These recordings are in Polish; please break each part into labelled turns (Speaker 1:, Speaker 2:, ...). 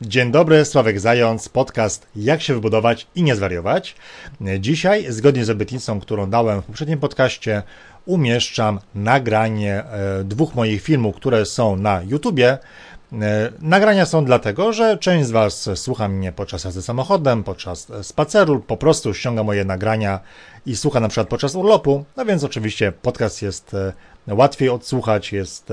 Speaker 1: Dzień dobry, Sławek Zając, podcast Jak się wybudować i nie zwariować. Dzisiaj, zgodnie z obietnicą, którą dałem w poprzednim podcaście, umieszczam nagranie e, dwóch moich filmów, które są na YouTubie. E, nagrania są dlatego, że część z Was słucha mnie podczas jazdy samochodem, podczas spaceru, po prostu ściąga moje nagrania i słucha na przykład podczas urlopu. No więc oczywiście podcast jest e, łatwiej odsłuchać, jest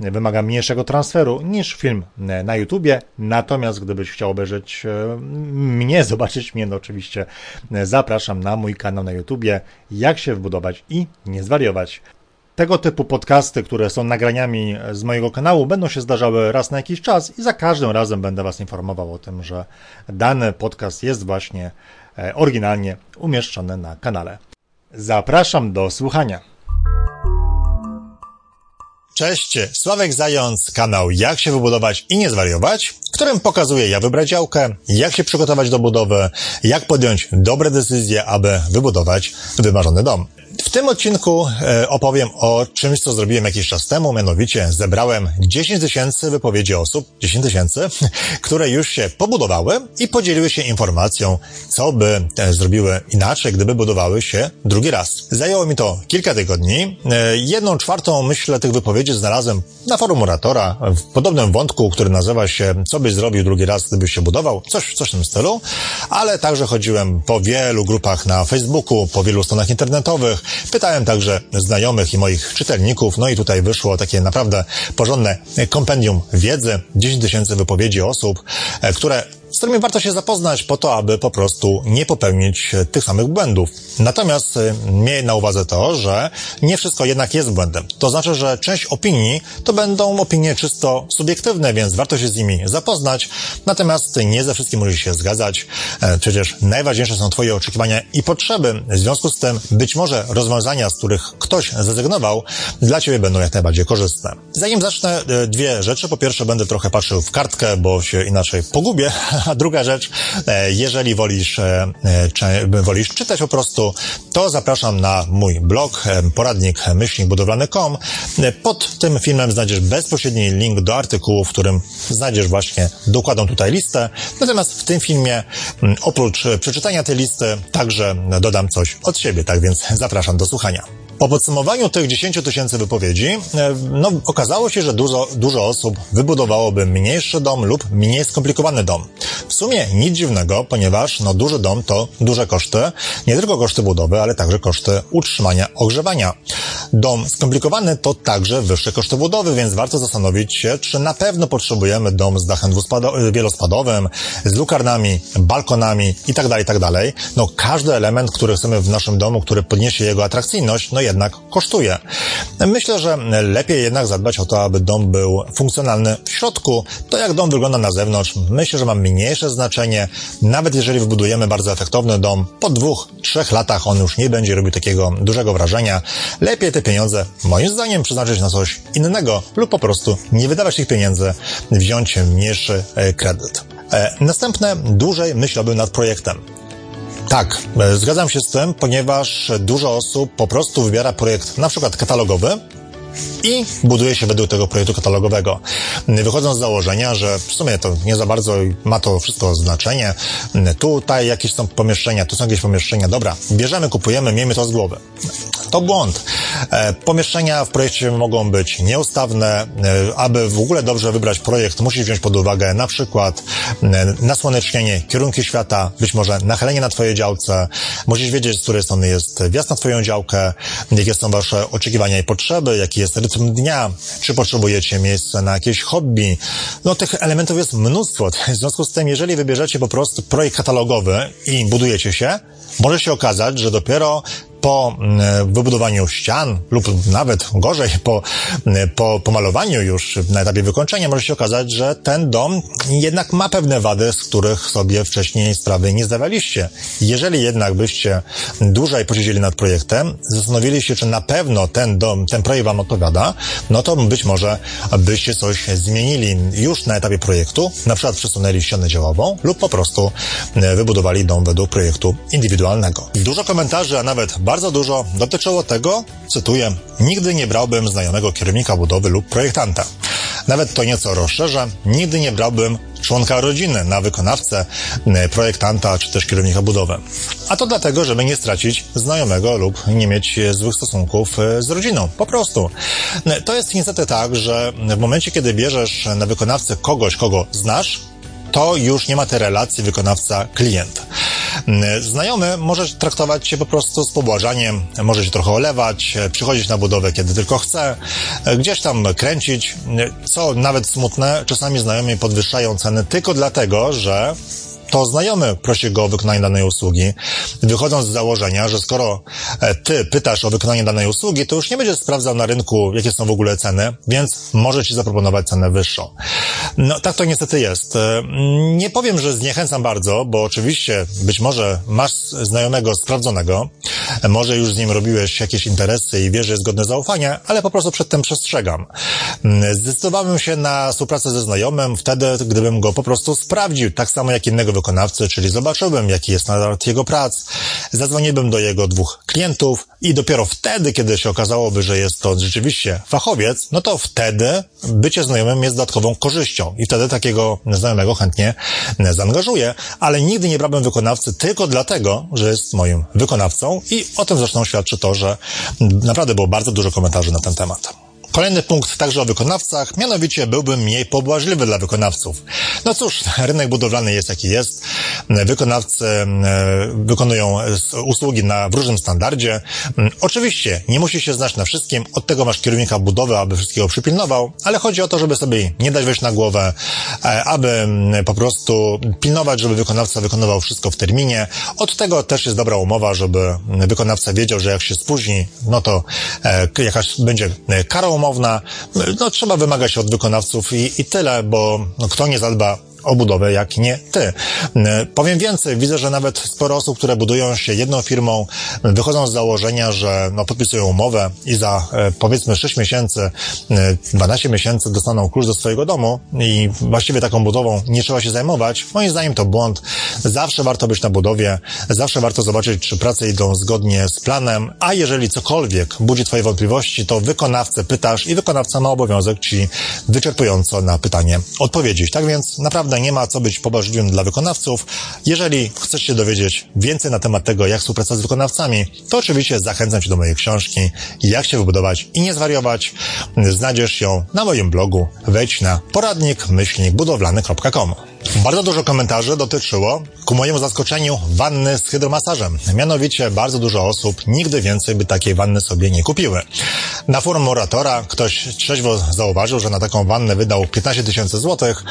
Speaker 1: wymaga mniejszego transferu niż film na YouTubie. Natomiast gdybyś chciał obejrzeć e, mnie, zobaczyć mnie, no oczywiście e, zapraszam na mój kanał na YouTubie, jak się wbudować i nie zwariować. Tego typu podcasty, które są nagraniami z mojego kanału, będą się zdarzały raz na jakiś czas i za każdym razem będę Was informował o tym, że dany podcast jest właśnie e, oryginalnie umieszczony na kanale. Zapraszam do słuchania. Cześć, Sławek Zając, kanał Jak się wybudować i nie zwariować, w którym pokazuję jak wybrać działkę, jak się przygotować do budowy, jak podjąć dobre decyzje, aby wybudować wymarzony dom. W tym odcinku e, opowiem o czymś, co zrobiłem jakiś czas temu, mianowicie zebrałem 10 tysięcy wypowiedzi osób, 10 tysięcy, które już się pobudowały i podzieliły się informacją, co by zrobiły inaczej, gdyby budowały się drugi raz. Zajęło mi to kilka tygodni. E, jedną czwartą, myślę, tych wypowiedzi znalazłem na forum oratora w podobnym wątku, który nazywa się Co byś zrobił drugi raz, gdybyś się budował? Coś, coś w tym stylu. Ale także chodziłem po wielu grupach na Facebooku, po wielu stronach internetowych, Pytałem także znajomych i moich czytelników, no i tutaj wyszło takie naprawdę porządne kompendium wiedzy, 10 tysięcy wypowiedzi osób, e, które którymi warto się zapoznać po to, aby po prostu nie popełnić tych samych błędów. Natomiast y, miej na uwadze to, że nie wszystko jednak jest błędem. To znaczy, że część opinii to będą opinie czysto subiektywne, więc warto się z nimi zapoznać. Natomiast nie ze wszystkim musisz się zgadzać. E, przecież najważniejsze są Twoje oczekiwania i potrzeby. W związku z tym być może rozwiązania, z których ktoś zrezygnował, dla Ciebie będą jak najbardziej korzystne. Zanim zacznę, e, dwie rzeczy. Po pierwsze, będę trochę patrzył w kartkę, bo się inaczej pogubię, A druga rzecz, e, jeżeli wolisz, e, e, wolisz czytać po prostu, to zapraszam na mój blog poradnik myślnikbudowlany.com. Pod tym filmem znajdziesz bezpośredni link do artykułu, w którym znajdziesz właśnie dokładną tutaj listę. Natomiast w tym filmie, oprócz przeczytania tej listy, także dodam coś od siebie, tak więc zapraszam do słuchania. Po podsumowaniu tych 10 tysięcy wypowiedzi, e, no, okazało się, że dużo, dużo osób wybudowałoby mniejszy dom lub mniej skomplikowany dom. W sumie nic dziwnego, ponieważ no, duży dom to duże koszty, nie tylko koszty budowy, ale także koszty utrzymania, ogrzewania. Dom skomplikowany to także wyższe koszty budowy, więc warto zastanowić się, czy na pewno potrzebujemy dom z dachem wielospadowym, z lukarnami, balkonami itd., tak itd. Tak no każdy element, który chcemy w naszym domu, który podniesie jego atrakcyjność, no jednak kosztuje. Myślę, że lepiej jednak zadbać o to, aby dom był funkcjonalny w środku. To jak dom wygląda na zewnątrz, myślę, że ma mniejsze znaczenie. Nawet jeżeli wybudujemy bardzo efektowny dom, po dwóch, trzech latach on już nie będzie robił takiego dużego wrażenia. Lepiej te pieniądze, moim zdaniem, przeznaczyć na coś innego lub po prostu nie wydawać tych pieniędzy, wziąć mniejszy e, kredyt. E, następne, dłużej myślałbym nad projektem. Tak, e, zgadzam się z tym, ponieważ dużo osób po prostu wybiera projekt na przykład katalogowy, i buduje się według tego projektu katalogowego. Wychodząc z założenia, że w sumie to nie za bardzo ma to wszystko znaczenie. Tutaj jakieś są pomieszczenia, tu są jakieś pomieszczenia. Dobra, bierzemy, kupujemy, miejmy to z głowy. To błąd. E, pomieszczenia w projekcie mogą być nieustawne. E, aby w ogóle dobrze wybrać projekt, musisz wziąć pod uwagę na przykład e, nasłonecznienie, kierunki świata, być może nachylenie na Twojej działce. Musisz wiedzieć, z której strony jest wjazd na Twoją działkę, jakie są Wasze oczekiwania i potrzeby, jest rytm dnia, czy potrzebujecie miejsca na jakieś hobby. No tych elementów jest mnóstwo. W związku z tym, jeżeli wybierzecie po prostu projekt katalogowy i budujecie się, może się okazać, że dopiero po mm, wybudowaniu ścian lub nawet gorzej po, mm, po pomalowaniu już na etapie wykończenia może się okazać, że ten dom jednak ma pewne wady, z których sobie wcześniej sprawy nie zdawaliście. Jeżeli jednak byście dłużej posiedzieli nad projektem, zastanowili się, czy na pewno ten dom, ten projekt wam odpowiada, no to być może byście coś zmienili już na etapie projektu, na przykład przesunęli ścianę działową lub po prostu mm, wybudowali dom według projektu indywidualnego. Dużo komentarzy, a nawet bardzo dużo dotyczyło tego, cytuję, nigdy nie brałbym znajomego kierownika budowy lub projektanta. Nawet to nieco rozszerza, nigdy nie brałbym członka rodziny na wykonawcę, projektanta czy też kierownika budowy. A to dlatego, żeby nie stracić znajomego lub nie mieć złych stosunków z rodziną. Po prostu. To jest niestety tak, że w momencie, kiedy bierzesz na wykonawcę kogoś, kogo znasz, to już nie ma tej relacji wykonawca-klient. Znajomy może traktować się po prostu z pobłażaniem, może się trochę olewać, przychodzić na budowę, kiedy tylko chce, gdzieś tam kręcić, co nawet smutne, czasami znajomi podwyższają ceny tylko dlatego, że to znajomy prosi go o wykonanie danej usługi, wychodząc z założenia, że skoro e, ty pytasz o wykonanie danej usługi, to już nie będziesz sprawdzał na rynku, jakie są w ogóle ceny, więc może ci zaproponować cenę wyższą. No, tak to niestety jest. E, nie powiem, że zniechęcam bardzo, bo oczywiście być może masz znajomego sprawdzonego, może już z nim robiłeś jakieś interesy i wiesz, że jest godne zaufania, ale po prostu przed tym przestrzegam. Mm, zdecydowałem się na współpracę ze znajomym wtedy, gdybym go po prostu sprawdził, tak samo jak innego wykonawcy, czyli zobaczyłbym, jaki jest standard jego prac, zadzwoniłbym do jego dwóch klientów i dopiero wtedy, kiedy się okazałoby, że jest to rzeczywiście fachowiec, no to wtedy bycie znajomym jest dodatkową korzyścią. I wtedy takiego znajomego chętnie zaangażuję, ale nigdy nie brałbym wykonawcy tylko dlatego, że jest moim wykonawcą. I o tym zresztą świadczy to, że naprawdę było bardzo dużo komentarzy na ten temat. Kolejny punkt także o wykonawcach, mianowicie byłbym mniej pobłażliwy dla wykonawców. No cóż, rynek budowlany jest jaki jest. Wykonawcy e, wykonują usługi na w różnym standardzie. Oczywiście nie musi się znać na wszystkim, od tego masz kierownika budowy, aby wszystkiego przypilnował, ale chodzi o to, żeby sobie nie dać wejść na głowę, e, aby po prostu pilnować, żeby wykonawca wykonywał wszystko w terminie. Od tego też jest dobra umowa, żeby wykonawca wiedział, że jak się spóźni, no to e, jakaś będzie kara umowna. No, trzeba wymagać od wykonawców i, i tyle, bo no, kto nie zadba o budowę, jak nie ty. E, powiem więcej, widzę, że nawet sporo osób, które budują się jedną firmą, wychodzą z założenia, że no, podpisują umowę i za e, powiedzmy 6 miesięcy, 12 e, miesięcy dostaną klucz do swojego domu i właściwie taką budową nie trzeba się zajmować. Moim zdaniem to błąd. Zawsze warto być na budowie, zawsze warto zobaczyć, czy prace idą zgodnie z planem, a jeżeli cokolwiek budzi twoje wątpliwości, to wykonawcę pytasz i wykonawca ma obowiązek ci wyczerpująco na pytanie odpowiedzieć. Tak więc naprawdę naprawdę nie ma co być pobłażliwym dla wykonawców. Jeżeli chcesz się dowiedzieć więcej na temat tego, jak współpracować z wykonawcami, to oczywiście zachęcam Cię do mojej książki Jak się wybudować i nie zwariować. Znajdziesz ją na moim blogu. Wejdź na poradnik-budowlany.com. Bardzo dużo komentarzy dotyczyło, ku mojemu zaskoczeniu, wanny z hydromasażem. Mianowicie bardzo dużo osób nigdy więcej by takiej wanny sobie nie kupiły. Na forum Moratora ktoś trzeźwo zauważył, że na taką wannę wydał 15 tysięcy złotych,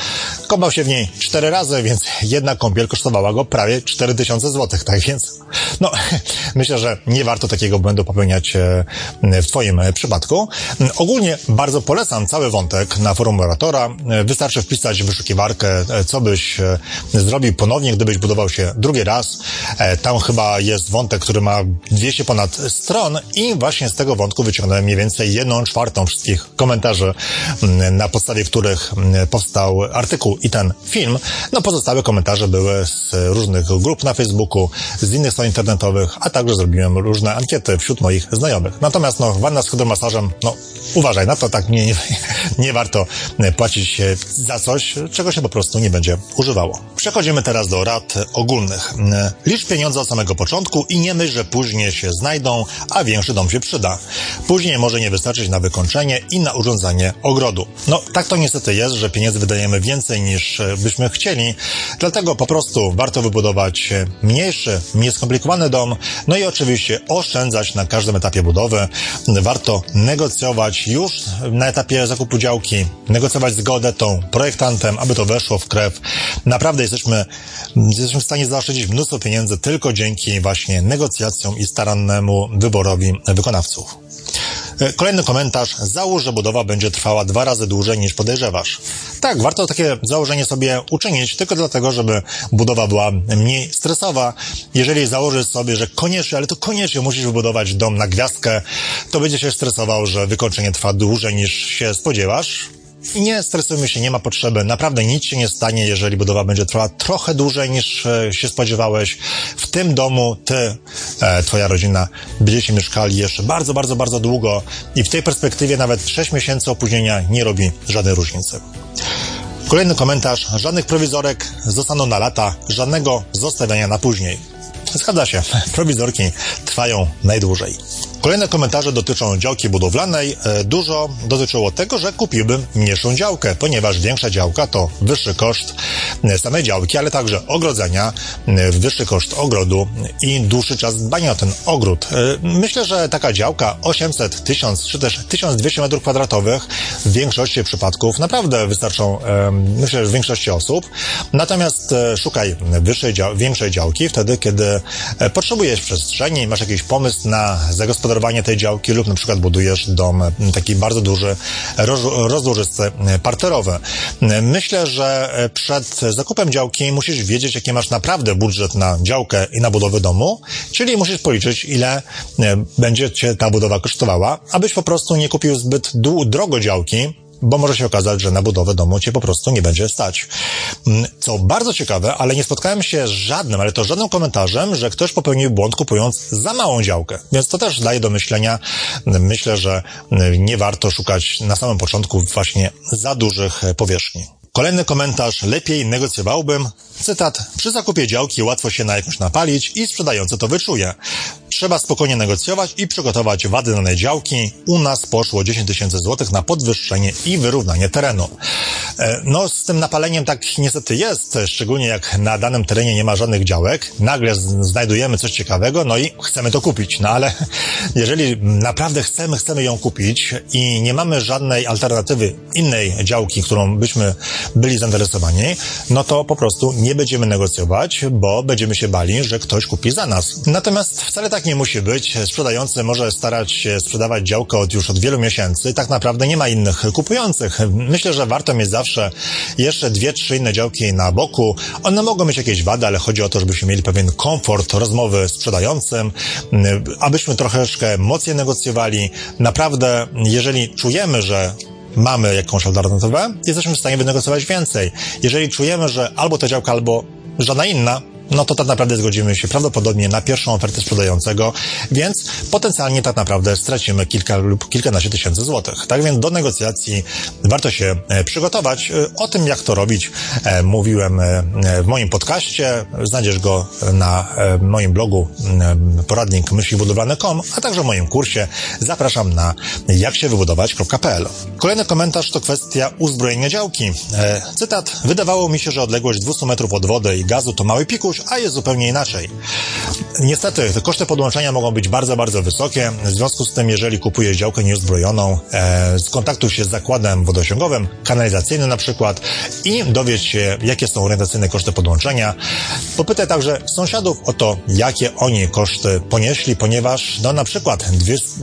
Speaker 1: kąpał się w niej cztery razy, więc jedna kąpiel kosztowała go prawie 4 tysiące złotych, tak więc, no, myślę, że nie warto takiego błędu popełniać e, w Twoim przypadku. Ogólnie bardzo polecam cały wątek na forum Moratora. Wystarczy wpisać w wyszukiwarkę, e, co byś e, zrobił ponownie, gdybyś budował się drugi raz. Tam chyba jest wątek, który ma 200 ponad stron i właśnie z tego wątku wyciągnąłem mniej więcej jedną czwartą wszystkich komentarzy, na podstawie których powstał artykuł i ten film. No pozostałe komentarze były z różnych grup na Facebooku, z innych stron internetowych, a także zrobiłem różne ankiety wśród moich znajomych. Natomiast no, wanna z hydromasażem, no uważaj na to, tak nie, nie, nie warto płacić za coś, czego się po prostu nie będzie używało. Przechodzimy teraz do rad ogólnych. Licz pieniądze od samego początku i nie myśl, że później się znajdą, a większy dom się przyda. Później może nie wystarczyć na wykończenie i na urządzanie ogrodu. No, tak to niestety jest, że pieniędzy wydajemy więcej niż byśmy chcieli, dlatego po prostu warto wybudować mniejszy, mniej skomplikowany dom, no i oczywiście oszczędzać na każdym etapie budowy. Warto negocjować już na etapie zakupu działki, negocjować zgodę tą projektantem, aby to weszło w krew. Naprawdę jesteśmy, jesteśmy w stanie zaoszczędzić mnóstwo pieniędzy tylko dzięki właśnie negocjacjom i starannemu wyborowi wykonawców. E, kolejny komentarz. Załóż, że budowa będzie trwała dwa razy dłużej niż podejrzewasz. Tak, warto takie założenie sobie uczynić, tylko dlatego, żeby budowa była mniej stresowa. Jeżeli założysz sobie, że koniecznie, ale to koniecznie musisz wybudować dom na gwiazdkę, to będzie się stresował, że wykończenie trwa dłużej niż się spodziewasz. Nie stresujmy się, nie ma potrzeby. Naprawdę nic się nie stanie, jeżeli budowa będzie trwała trochę dłużej niż e, się spodziewałeś. W tym domu ty, e, twoja rodzina będziecie mieszkali jeszcze bardzo, bardzo, bardzo długo i w tej perspektywie nawet 6 miesięcy opóźnienia nie robi żadnej różnicy. Kolejny komentarz. Żadnych prowizorek zostaną na lata, żadnego zostawiania na później. Zgadza się, prowizorki trwają najdłużej. Kolejne komentarze dotyczą działki budowlanej. E, dużo dotyczyło tego, że kupiłbym mniejszą działkę, ponieważ większa działka to wyższy koszt e, samej działki, ale także ogrodzenia, e, wyższy koszt ogrodu i dłuższy czas dbania o ten ogród. Myślę, że taka działka 800, 1000 czy też 1200 m2 w większości przypadków naprawdę wystarczą, myślę, że w większości osób. Natomiast szukaj wyższej, większej działki wtedy, kiedy potrzebujesz przestrzeni, masz jakiś pomysł na zagospodarowanie zagospodarowanie tej działki lub na przykład budujesz dom taki bardzo duży, rozłożysty, parterowy. Myślę, że przed zakupem działki musisz wiedzieć, jaki masz naprawdę budżet na działkę i na budowę domu, czyli musisz policzyć, ile będzie cię ta budowa kosztowała, abyś po prostu nie kupił zbyt drogo działki, bo może się okazać, że na budowę domu cię po prostu nie będzie stać. Mm, co bardzo ciekawe, ale nie spotkałem się z żadnym, ale to żadnym komentarzem, że ktoś popełnił błąd kupując za małą działkę. Więc to też daje do myślenia. Myślę, że mm, nie warto szukać na samym początku właśnie za dużych powierzchni. Kolejny komentarz. Lepiej negocjowałbym. Cytat. Przy zakupie działki łatwo się na jakąś napalić i sprzedający to wyczuje. Trzeba spokojnie negocjować i przygotować wady danej działki. U nas poszło 10 tysięcy złotych na podwyższenie i wyrównanie terenu. E, no, z tym napaleniem tak niestety jest, szczególnie jak na danym terenie nie ma żadnych działek. Nagle znajdujemy coś ciekawego, no i chcemy to kupić. No ale jeżeli naprawdę chcemy, chcemy ją kupić i nie mamy żadnej alternatywy innej działki, którą byśmy byli zainteresowani, no to po prostu nie będziemy negocjować, bo będziemy się bali, że ktoś kupi za nas. Natomiast wcale tak nie musi być. Sprzedający może starać się sprzedawać działkę od już od wielu miesięcy. Tak naprawdę nie ma innych kupujących. Myślę, że warto mieć zawsze jeszcze dwie, trzy inne działki na boku. One mogą mieć jakieś wady, ale chodzi o to, żebyśmy mieli pewien komfort rozmowy z sprzedającym, abyśmy troszeczkę mocniej negocjowali. Naprawdę, jeżeli czujemy, że mamy jakąś alternatywę, jesteśmy w stanie wynegocjować więcej. Jeżeli czujemy, że albo ta działka, albo żadna inna, no to tak naprawdę zgodzimy się prawdopodobnie na pierwszą ofertę sprzedającego, więc potencjalnie tak naprawdę stracimy kilka lub kilkanaście tysięcy złotych. Tak więc do negocjacji warto się e, przygotować. E, o tym, jak to robić, e, mówiłem w moim podcaście. Znajdziesz go na moim blogu poradnik myślibudowlane.com, a także w moim kursie. Zapraszam na jaksiewybudować.pl. Kolejny komentarz to kwestia uzbrojenia działki. Cytat. Wydawało mi się, że odległość 200 metrów od wody i gazu to mały pikuś, a jest zupełnie inaczej. Niestety, te koszty podłączenia mogą być bardzo, bardzo wysokie. W związku z tym, jeżeli kupujesz działkę nieuzbrojoną, e, skontaktuj się z zakładem wodosięgowym, kanalizacyjnym na przykład i dowiedz się, jakie są orientacyjne koszty podłączenia. Popytaj także sąsiadów o to, jakie oni koszty ponieśli, ponieważ no na przykład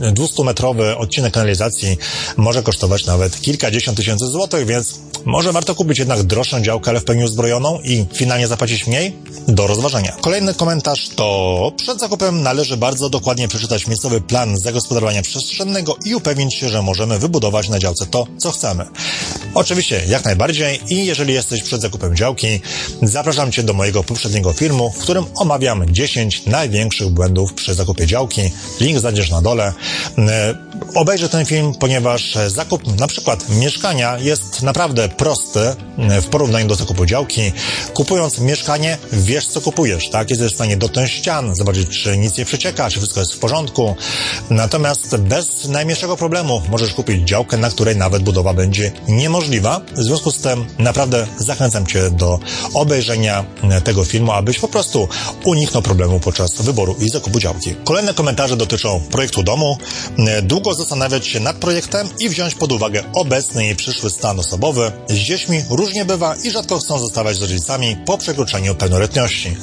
Speaker 1: 200-metrowy odcinek kanalizacji może kosztować nawet kilkadziesiąt tysięcy złotych, więc może warto kupić jednak droższą działkę, ale w pełni uzbrojoną i finalnie zapłacić mniej? Do rozważenia. Kolejny komentarz to przed zakupem należy bardzo dokładnie przeczytać miejscowy plan zagospodarowania przestrzennego i upewnić się, że możemy wybudować na działce to, co chcemy. Oczywiście, jak najbardziej i jeżeli jesteś przed zakupem działki, zapraszam Cię do mojego poprzedniego filmu, w którym omawiam 10 największych błędów przy zakupie działki. Link znajdziesz na dole. E, obejrzę ten film, ponieważ zakup na przykład mieszkania jest naprawdę prosty e, w porównaniu do zakupu działki. Kupując mieszkanie, wiesz co kupujesz, tak? Jesteś w stanie dotknąć ścian, zobaczyć, czy nic nie przecieka, czy wszystko jest w porządku. Natomiast bez najmniejszego problemu możesz kupić działkę, na której nawet budowa będzie niemożliwa. W związku z tym naprawdę zachęcam Cię do obejrzenia tego filmu, abyś po prostu uniknął problemu podczas wyboru i zakupu działki. Kolejne komentarze dotyczą projektu domu. Długo zastanawiać się nad projektem i wziąć pod uwagę obecny i przyszły stan osobowy. Z dziećmi różnie bywa i rzadko chcą zostawać z rodzicami po przekroczeniu pełnoletności.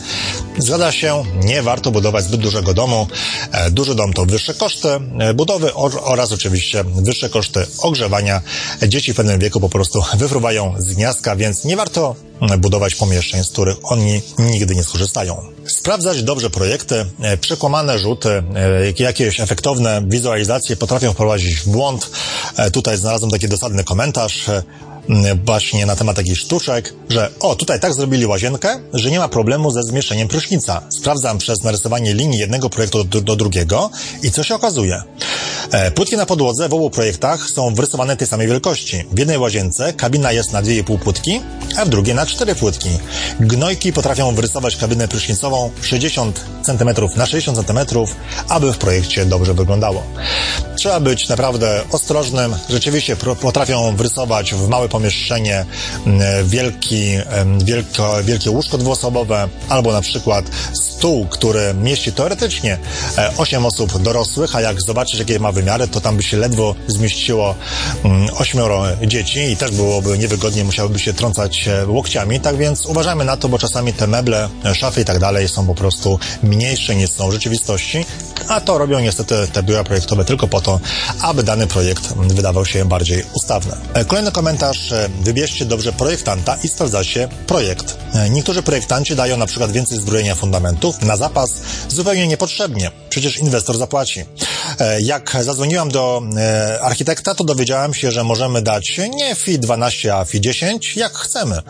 Speaker 1: Zgadza się, nie warto budować zbyt dużego domu. E, duży dom to wyższe koszty e, budowy oraz oczywiście wyższe koszty ogrzewania. Dzieci w pewnym wieku po prostu wyfruwają z gniazdka, więc nie warto budować pomieszczeń, z których oni nigdy nie skorzystają. Sprawdzać dobrze projekty, e, przekłamane rzuty, jakieś efektowne wizualizacje potrafią wprowadzić w błąd. Tutaj znalazłem taki dosadny komentarz właśnie na temat takich sztuczek, że o, tutaj tak zrobili łazienkę, że nie ma problemu ze zmieszczeniem prysznica. Sprawdzam przez narysowanie linii jednego projektu do, do drugiego i co się okazuje? E, płytki na podłodze w obu projektach są wrysowane tej samej wielkości. W jednej łazience kabina jest na 2,5 płytki, a w drugiej na 4 płytki. Gnojki potrafią wyrysować kabinę prysznicową 60 cm na 60 cm, aby w projekcie dobrze wyglądało. Trzeba być naprawdę ostrożnym. Rzeczywiście potrafią wrysować w małe pomieszczenie wielki, wielko, wielkie łóżko dwuosobowe albo na przykład stół, który mieści teoretycznie 8 e, osób dorosłych, a jak zobaczysz, jakie ma wymiary, to tam by się ledwo zmieściło ośmioro dzieci i też byłoby niewygodnie, musiałyby się trącać e, łokciami. Tak więc uważajmy na to, bo czasami te meble, e, szafy i tak dalej są po prostu mniejsze niż są w rzeczywistości, a to robią niestety te biura projektowe tylko po to, aby dany projekt wydawał się bardziej ustawny. Kolejny komentarz. Wybierzcie dobrze projektanta i sprawdzacie projekt. Niektórzy projektanci dają na przykład więcej zbrojenia fundamentów na zapas zupełnie niepotrzebnie. Przecież inwestor zapłaci. E, jak zadzwoniłam do e, architekta, to dowiedziałem się, że możemy dać nie FI 12, a FI 10, jak chcemy.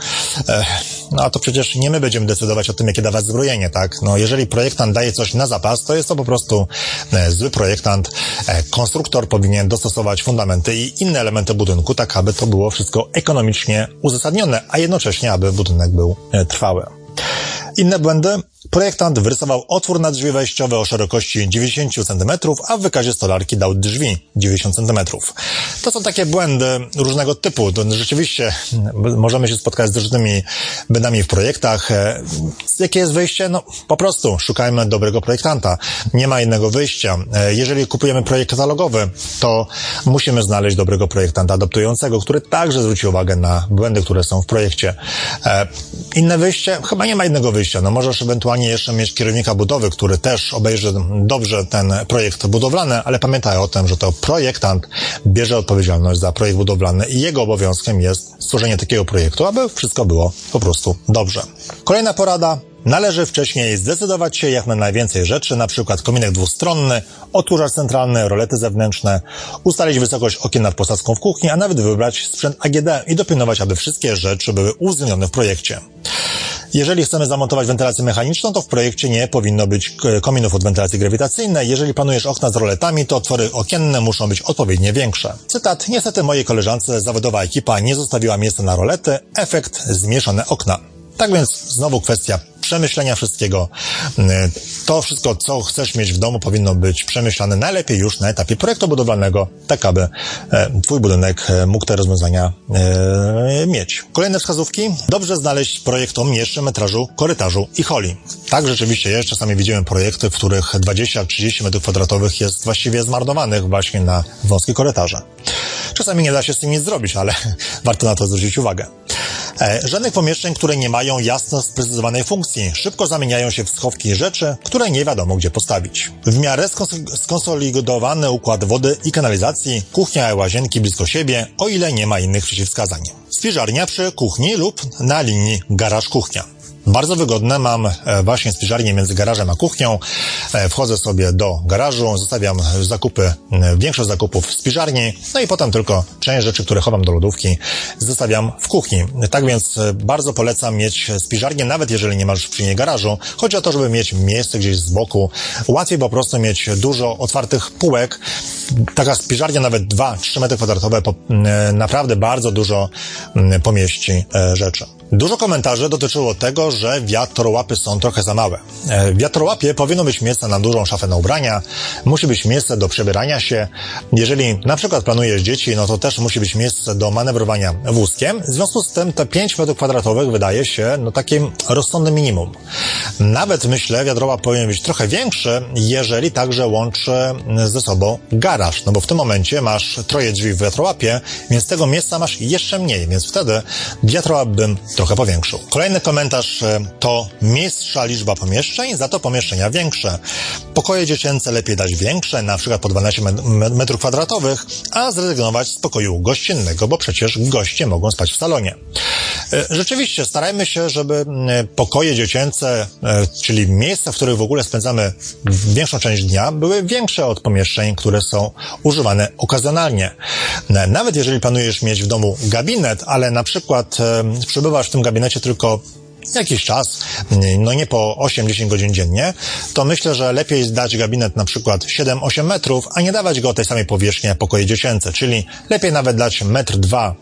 Speaker 1: E, no a to przecież nie my będziemy decydować o tym, jakie dawać zbrojenie, tak? No jeżeli projektant daje coś na zapas, to jest to po prostu zły projektant. Konstruktor powinien dostosować fundamenty i inne elementy budynku, tak aby to było wszystko ekonomicznie uzasadnione, a jednocześnie, aby budynek był trwały. Inne błędy Projektant wyrysował otwór na drzwi wejściowe o szerokości 90 cm, a w wykazie stolarki dał drzwi 90 cm. To są takie błędy różnego typu. Rzeczywiście możemy się spotkać z różnymi błędami w projektach. E, jakie jest wyjście? No po prostu szukajmy dobrego projektanta. Nie ma innego wyjścia. E, jeżeli kupujemy projekt katalogowy, to musimy znaleźć dobrego projektanta adaptującego, który także zwróci uwagę na błędy, które są w projekcie. E, inne wyjście? Chyba nie ma innego wyjścia. No możesz ewentualnie jeszcze mieć kierownika budowy, który też obejrzy dobrze ten projekt budowlany, ale pamiętaj o tym, że to projektant bierze odpowiedzialność za projekt budowlany i jego obowiązkiem jest stworzenie takiego projektu, aby wszystko było po prostu dobrze. Kolejna porada. Należy wcześniej zdecydować się jak na najwięcej rzeczy, na przykład kominek dwustronny, odkurzacz centralny, rolety zewnętrzne, ustalić wysokość okien nad posadzką w kuchni, a nawet wybrać sprzęt AGD i dopilnować, aby wszystkie rzeczy były uwzględnione w projekcie. Jeżeli chcemy zamontować wentylację mechaniczną, to w projekcie nie powinno być kominów od wentylacji grawitacyjnej. Jeżeli planujesz okna z roletami, to otwory okienne muszą być odpowiednio większe. Cytat. Niestety mojej koleżance zawodowa ekipa nie zostawiła miejsca na rolety. Efekt zmieszane okna. Tak więc znowu kwestia przemyślenia wszystkiego. Mm, to wszystko, co chcesz mieć w domu, powinno być przemyślane najlepiej już na etapie projektu budowlanego, tak aby e, Twój budynek e, mógł te rozwiązania e, mieć. Kolejne wskazówki. Dobrze znaleźć projekt o mniejszym metrażu korytarzu i holi. Tak, rzeczywiście jest. Czasami widzimy projekty, w których 20-30 m2 jest właściwie zmarnowanych właśnie na wąskie korytarze. Czasami nie da się z tym nic zrobić, ale warto na to zwrócić uwagę. E, żadnych pomieszczeń, które nie mają jasno sprecyzowanej funkcji, szybko zamieniają się w schowki rzeczy, które nie wiadomo gdzie postawić. W miarę skonsolidowany układ wody i kanalizacji, kuchnia i łazienki blisko siebie, o ile nie ma innych przeciwwskazań. Spiżarnia przy kuchni lub na linii garaż-kuchnia. Bardzo wygodne. Mam e, właśnie spiżarnię między garażem a kuchnią. E, wchodzę sobie do garażu, zostawiam zakupy, e, większość zakupów w spiżarni, no i potem tylko część rzeczy, które chowam do lodówki, zostawiam w kuchni. Tak więc bardzo polecam mieć spiżarnię, nawet jeżeli nie masz przy niej garażu. Chodzi o to, żeby mieć miejsce gdzieś z boku. Łatwiej po prostu mieć dużo otwartych półek. Taka spiżarnia, nawet 2-3 metry kwadratowe, naprawdę bardzo dużo pomieści rzeczy. Dużo komentarzy dotyczyło tego, że wiatrołapy są trochę za małe. E, w wiatrołapie powinno być miejsce na dużą szafę na ubrania, musi być miejsce do przebierania się. Jeżeli na przykład planujesz dzieci, no to też musi być miejsce do manewrowania wózkiem. W związku z tym te 5 m2 wydaje się no takim rozsądnym minimum. Nawet myślę, wiatrołap powinien być trochę większy, jeżeli także łączy ze sobą garaż, no bo w tym momencie masz troje drzwi w wiatrołapie, więc tego miejsca masz jeszcze mniej, więc wtedy wiatrołap bym trochę powiększył. Kolejny komentarz e, to mistrza liczba pomieszczeń, za to pomieszczenia większe. Pokoje dziecięce lepiej dać większe, na przykład po 12 metrów kwadratowych, a zrezygnować z pokoju gościnnego, bo przecież goście mogą spać w salonie. E, rzeczywiście starajmy się, żeby pokoje dziecięce, e, czyli miejsca, w których w ogóle spędzamy większą część dnia, były większe od pomieszczeń, które są używane okazjonalnie. Nawet jeżeli planujesz mieć w domu gabinet, ale na przykład przebywasz w tym gabinecie tylko jakiś czas, no nie po 8-10 godzin dziennie, to myślę, że lepiej dać gabinet na przykład 7-8 metrów, a nie dawać go tej samej powierzchni jak pokoje dziecięce, czyli lepiej nawet dać metr, dwa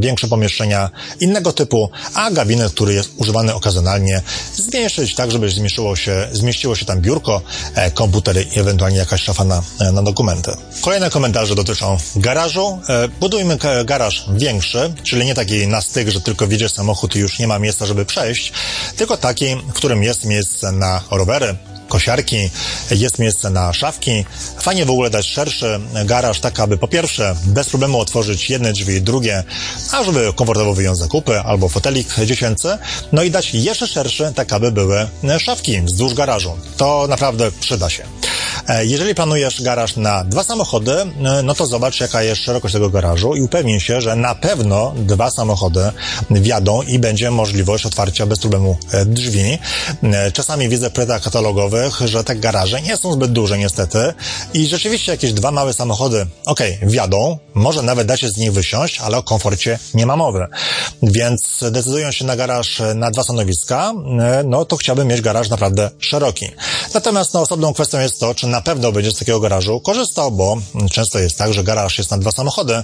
Speaker 1: większe pomieszczenia innego typu, a gabinet, który jest używany okazjonalnie, zmniejszyć tak, żeby zmieściło się, zmieściło się tam biurko, e, komputer i ewentualnie jakaś szafa na, e, na dokumenty. Kolejne komentarze dotyczą garażu. E, budujmy garaż większy, czyli nie taki na styk, że tylko wiedziesz samochód i już nie ma miejsca, żeby przejść, tylko taki, w którym jest miejsce na rowery, kosiarki, jest miejsce na szafki. Fajnie w ogóle dać szerszy garaż, tak aby po pierwsze bez problemu otworzyć jedne drzwi, drugie, a żeby komfortowo wyjąć zakupy albo fotelik dziecięcy, no i dać jeszcze szerszy, tak aby były szafki wzdłuż garażu. To naprawdę przyda się. E, jeżeli planujesz garaż na dwa samochody, e, no to zobacz, jaka jest szerokość tego garażu i upewnij się, że na pewno dwa samochody wjadą i będzie możliwość otwarcia bez problemu e, drzwi. Czasami widzę w projektach katalogowych, że te garaże nie są zbyt duże niestety i rzeczywiście jakieś dwa małe samochody, okej, okay, wjadą, może nawet da się z nich wysiąść, ale o komforcie nie ma mowy. Więc decydując się na garaż na dwa stanowiska, no to chciałbym mieć garaż naprawdę szeroki. Natomiast no, osobną kwestią jest to, czy na pewno będziesz z takiego garażu korzystał, bo często jest tak, że garaż jest na dwa samochody,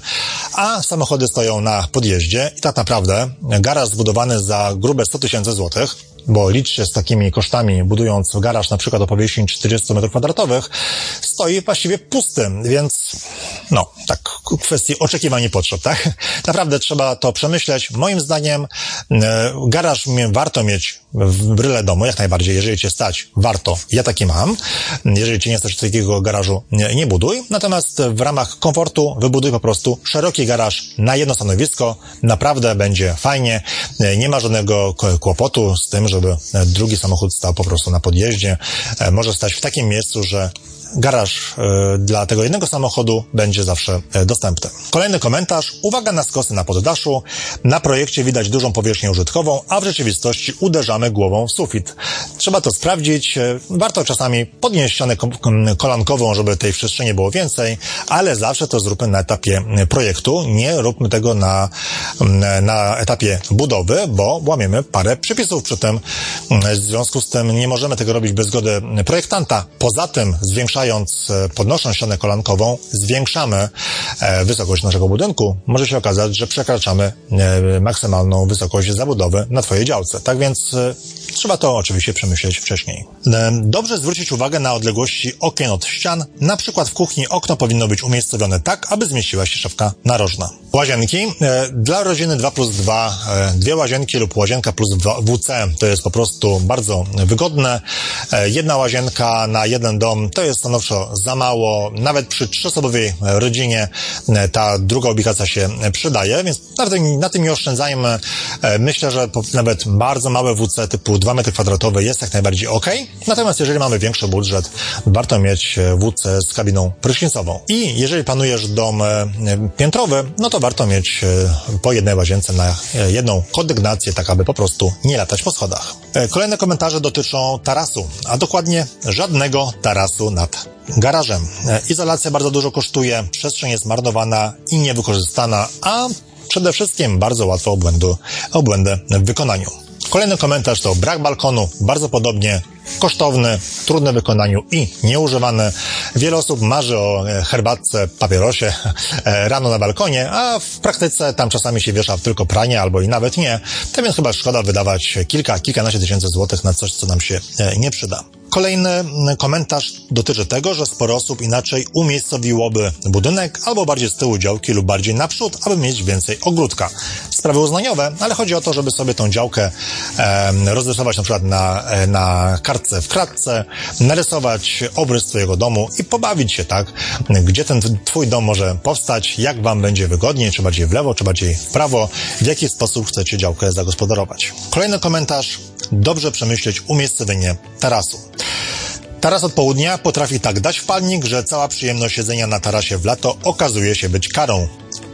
Speaker 1: a samochody stoją na podjeździe i tak naprawdę garaż zbudowany za grube 100 tysięcy złotych bo licz się z takimi kosztami, budując garaż na przykład o powierzchni 40 m2, stoi właściwie pusty, więc no, tak, kwestii oczekiwań i potrzeb, tak? Naprawdę trzeba to przemyśleć. Moim zdaniem e, garaż warto mieć w bryle domu, jak najbardziej. Jeżeli cię stać, warto. Ja taki mam. Jeżeli cię nie stać takiego garażu, nie, nie buduj. Natomiast w ramach komfortu wybuduj po prostu szeroki garaż na jedno stanowisko. Naprawdę będzie fajnie. E, nie ma żadnego kłopotu z tym, że żeby e, drugi samochód stał po prostu na podjeździe. Może stać w takim miejscu, że garaż e, dla tego jednego samochodu będzie zawsze dostępny. Kolejny komentarz. Uwaga na skosy na poddaszu. Na projekcie widać dużą powierzchnię użytkową, a w rzeczywistości uderzamy głową w sufit. Trzeba to sprawdzić. Warto czasami podnieść ścianę kolankową, żeby tej przestrzeni było więcej, ale zawsze to zróbmy na etapie projektu. Nie róbmy tego na, na etapie budowy, bo łamiemy parę przepisów przy tym. W związku z tym nie możemy tego robić bez zgody projektanta. Poza tym, zwiększając, e, podnosząc ścianę kolankową, zwiększamy e, wysokość naszego budynku. Może się okazać, że przekraczamy e, maksymalną wysokość zabudowy na Twojej działce. Tak więc trzeba to oczywiście przemyśleć wcześniej. Dobrze zwrócić uwagę na odległości okien od ścian. Na przykład w kuchni okno powinno być umiejscowione tak, aby zmieściła się szafka narożna. Łazienki. Dla rodziny 2 plus 2, dwie łazienki lub łazienka plus WC to jest po prostu bardzo wygodne. E, jedna łazienka na jeden dom to jest stanowczo za mało. Nawet przy trzyosobowej rodzinie e, ta druga ubikacja się przydaje, więc na tym, na tym nie oszczędzajmy. E, myślę, że nawet bardzo małe WC typu 2 metry kwadratowe jest jak najbardziej ok. Natomiast jeżeli mamy większy budżet, warto mieć WC z kabiną prysznicową. I jeżeli planujesz dom piętrowy, no to warto mieć po jednej łazience na jedną kondygnację, tak aby po prostu nie latać po schodach. E, kolejne komentarze dotyczą tarasu, a dokładnie żadnego tarasu nad garażem. E, izolacja bardzo dużo kosztuje, przestrzeń jest marnowana i niewykorzystana, a przede wszystkim bardzo łatwo obłędu, w wykonaniu. Kolejny komentarz to brak balkonu, bardzo podobnie kosztowny, trudny w wykonaniu i nieużywany. Wiele osób marzy o e, herbatce, papierosie e, rano na balkonie, a w praktyce tam czasami się wiesza tylko pranie albo i nawet nie. To więc chyba szkoda wydawać kilka, kilkanaście tysięcy złotych na coś, co nam się e, nie przyda. Kolejny komentarz dotyczy tego, że sporo osób inaczej umiejscowiłoby budynek albo bardziej z tyłu działki lub bardziej naprzód, aby mieć więcej ogródka. Sprawy uznaniowe, ale chodzi o to, żeby sobie tą działkę e, rozrysować na przykład na, na kartce w kratce, narysować obrys twojego domu i pobawić się tak, gdzie ten twój dom może powstać, jak wam będzie wygodniej, czy bardziej w lewo, czy bardziej w prawo, w jaki sposób chcecie działkę zagospodarować. Kolejny komentarz. Dobrze przemyśleć umiejscowienie tarasu. Taras od południa potrafi tak dać w palnik, że cała przyjemność siedzenia na tarasie w lato okazuje się być karą.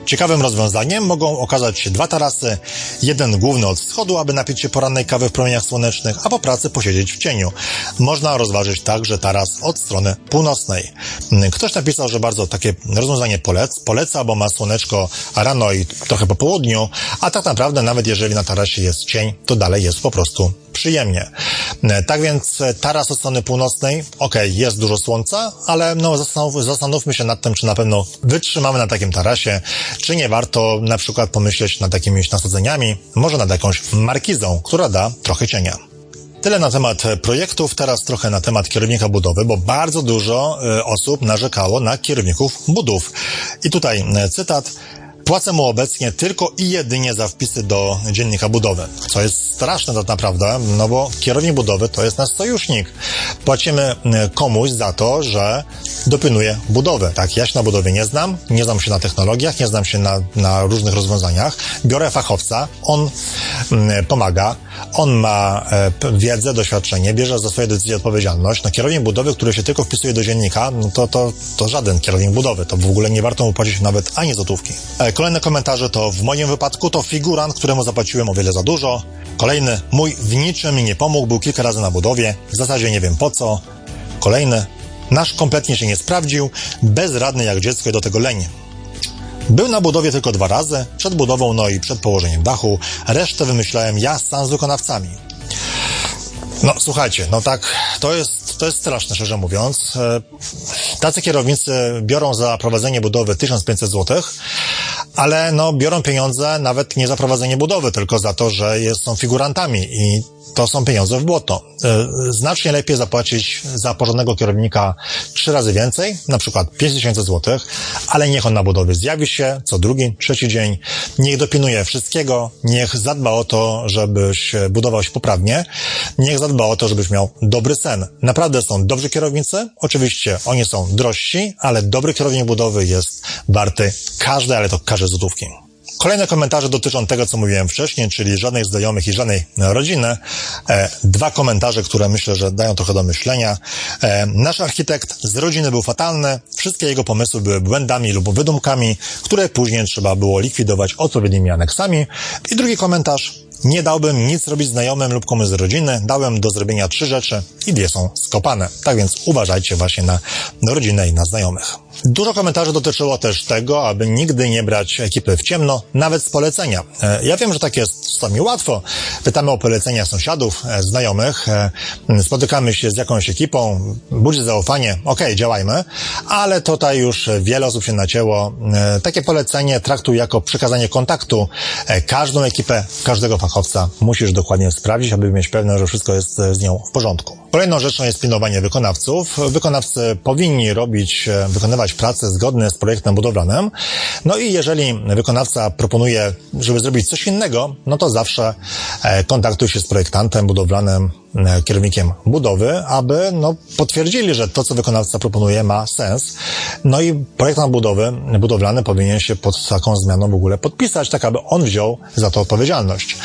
Speaker 1: Ciekawym rozwiązaniem mogą okazać się dwa tarasy, jeden główny od wschodu, aby napić się porannej kawy w promieniach słonecznych, a po pracy posiedzieć w cieniu. Można rozważyć także taras od strony północnej. Ktoś napisał, że bardzo takie rozwiązanie polec, poleca, bo ma słoneczko rano i trochę po południu, a tak naprawdę nawet jeżeli na tarasie jest cień, to dalej jest po prostu przyjemnie. Tak więc taras od strony północnej, ok, jest dużo słońca, ale no zastanów, zastanówmy się nad tym, czy na pewno wytrzymamy na takim tarasie, czy nie warto na przykład pomyśleć nad jakimiś nasadzeniami, może nad jakąś markizą, która da trochę cienia. Tyle na temat projektów, teraz trochę na temat kierownika budowy, bo bardzo dużo e, osób narzekało na kierowników budów. I tutaj e, cytat. Płacę mu obecnie tylko i jedynie za wpisy do dziennika budowy, co jest straszne tak naprawdę, no bo kierownik budowy to jest nasz sojusznik. Płacimy e, komuś za to, że dopilnuje budowy. Tak, ja się na budowie nie znam, nie znam się na technologiach, nie znam się na, na różnych rozwiązaniach. Biorę fachowca, on mm, pomaga, on ma e, wiedzę, doświadczenie, bierze za swoje decyzje odpowiedzialność. No kierownik budowy, który się tylko wpisuje do dziennika, no to, to, to żaden kierownik budowy. To w ogóle nie warto mu płacić nawet ani złotówki. Kolejne komentarze to w moim wypadku to figurant, któremu zapłaciłem o wiele za dużo. Kolejny, mój w niczym mi nie pomógł, był kilka razy na budowie, w zasadzie nie wiem po co. Kolejny, nasz kompletnie się nie sprawdził, bezradny jak dziecko i do tego leń. Był na budowie tylko dwa razy, przed budową, no i przed położeniem dachu. Resztę wymyślałem ja sam z wykonawcami. No, słuchajcie, no tak, to jest, to jest straszne, szczerze mówiąc. E, tacy kierownicy biorą za prowadzenie budowy 1500 zł, ale no, biorą pieniądze nawet nie za prowadzenie budowy, tylko za to, że jest, są figurantami i to są pieniądze w błoto. E, znacznie lepiej zapłacić za porządnego kierownika trzy razy więcej, na przykład 5000 zł, ale niech on na budowie zjawi się co drugi, trzeci dzień, niech dopilnuje wszystkiego, niech zadba o to, żebyś budował się poprawnie, niech zadba o to, żebyś miał dobry sen. Naprawdę są dobrzy kierownicy, oczywiście oni są drożsi, ale dobry kierownik budowy jest warty każdej, ale to każdej złotówki. Kolejne komentarze dotyczą tego, co mówiłem wcześniej, czyli żadnych znajomych i żadnej rodziny. E, dwa komentarze, które myślę, że dają trochę do myślenia. E, nasz architekt z rodziny był fatalny, wszystkie jego pomysły były błędami lub wydumkami, które później trzeba było likwidować odpowiednimi aneksami. I drugi komentarz. Nie dałbym nic robić znajomym lub komuś z rodziny, dałem do zrobienia trzy rzeczy i dwie są skopane. Tak więc uważajcie właśnie na rodzinę i na znajomych. Dużo komentarzy dotyczyło też tego, aby nigdy nie brać ekipy w ciemno, nawet z polecenia. E, ja wiem, że tak jest czasami łatwo. Pytamy o polecenia sąsiadów, e, znajomych, e, spotykamy się z jakąś ekipą, budzi zaufanie, ok, działajmy, ale tutaj już wiele osób się nacięło. Takie polecenie traktuj jako przekazanie kontaktu. Każdą ekipę, każdego fachowca musisz dokładnie sprawdzić, aby mieć pewność, że wszystko jest z nią w porządku. Kolejną rzeczą jest pilnowanie wykonawców. Wykonawcy powinni robić, wykonywać pracę zgodne z projektem budowlanym. No i jeżeli wykonawca proponuje, żeby zrobić coś innego, no to zawsze e, kontaktuj się z projektantem budowlanym, E, kierownikiem budowy, aby no, potwierdzili, że to, co wykonawca proponuje, ma sens. No i projektant budowy, budowlany powinien się pod taką zmianą w ogóle podpisać, tak aby on wziął za to odpowiedzialność.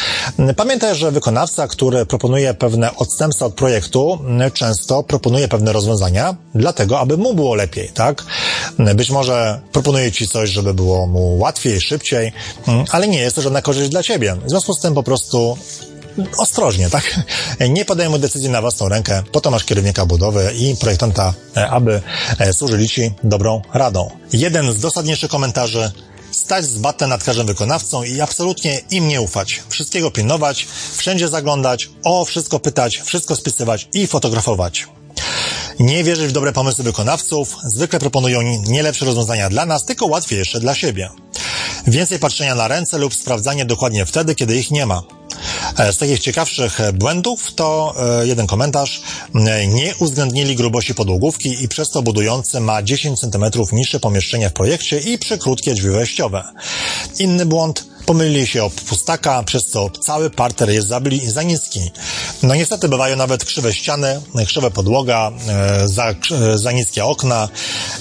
Speaker 1: Pamiętaj, że wykonawca, który proponuje pewne odstępstwa od projektu, często proponuje pewne rozwiązania, dlatego, aby mu było lepiej, tak? Być może proponuje ci coś, żeby było mu łatwiej, szybciej, ale nie jest to żadna korzyść dla ciebie. W związku z tym po prostu ostrożnie, tak? Nie podejmuj decyzji na własną rękę, po to masz kierownika budowy i projektanta, e, aby e, służyli Ci dobrą radą. Jeden z dosadniejszych komentarzy stać z batem nad każdym wykonawcą i absolutnie im nie ufać. Wszystkiego pilnować, wszędzie zaglądać, o wszystko pytać, wszystko spisywać i fotografować. Nie wierzyć w dobre pomysły wykonawców, zwykle proponują nie lepsze rozwiązania dla nas, tylko łatwiejsze dla siebie. Więcej patrzenia na ręce lub sprawdzanie dokładnie wtedy, kiedy ich nie ma. E, z takich ciekawszych błędów to e, jeden komentarz. E, nie uwzględnili grubości podłogówki i przez to budujący ma 10 cm niższe pomieszczenie w projekcie i przykrótkie drzwi wejściowe. Inny błąd pomylili się o pustaka, przez co cały parter jest za, za niski. No niestety bywają nawet krzywe ściany, krzywe podłoga, za, za niskie okna,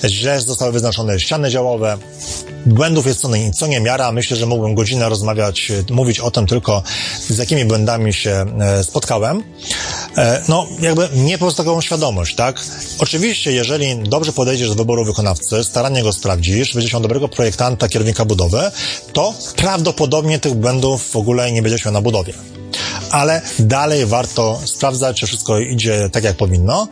Speaker 1: źle zostały wyznaczone ściany działowe. Błędów jest co, co nie miara. Myślę, że mógłbym godzinę rozmawiać, mówić o tym tylko, z jakimi błędami się spotkałem. e, no jakby nie po taką świadomość, tak? Oczywiście, jeżeli dobrze podejdziesz do wyboru wykonawcy, starannie go sprawdzisz, będziesz miał dobrego projektanta, kierownika budowy, to prawdopodobnie tych błędów w ogóle nie będziesz miał na budowie ale dalej warto sprawdzać, czy wszystko idzie tak, jak powinno.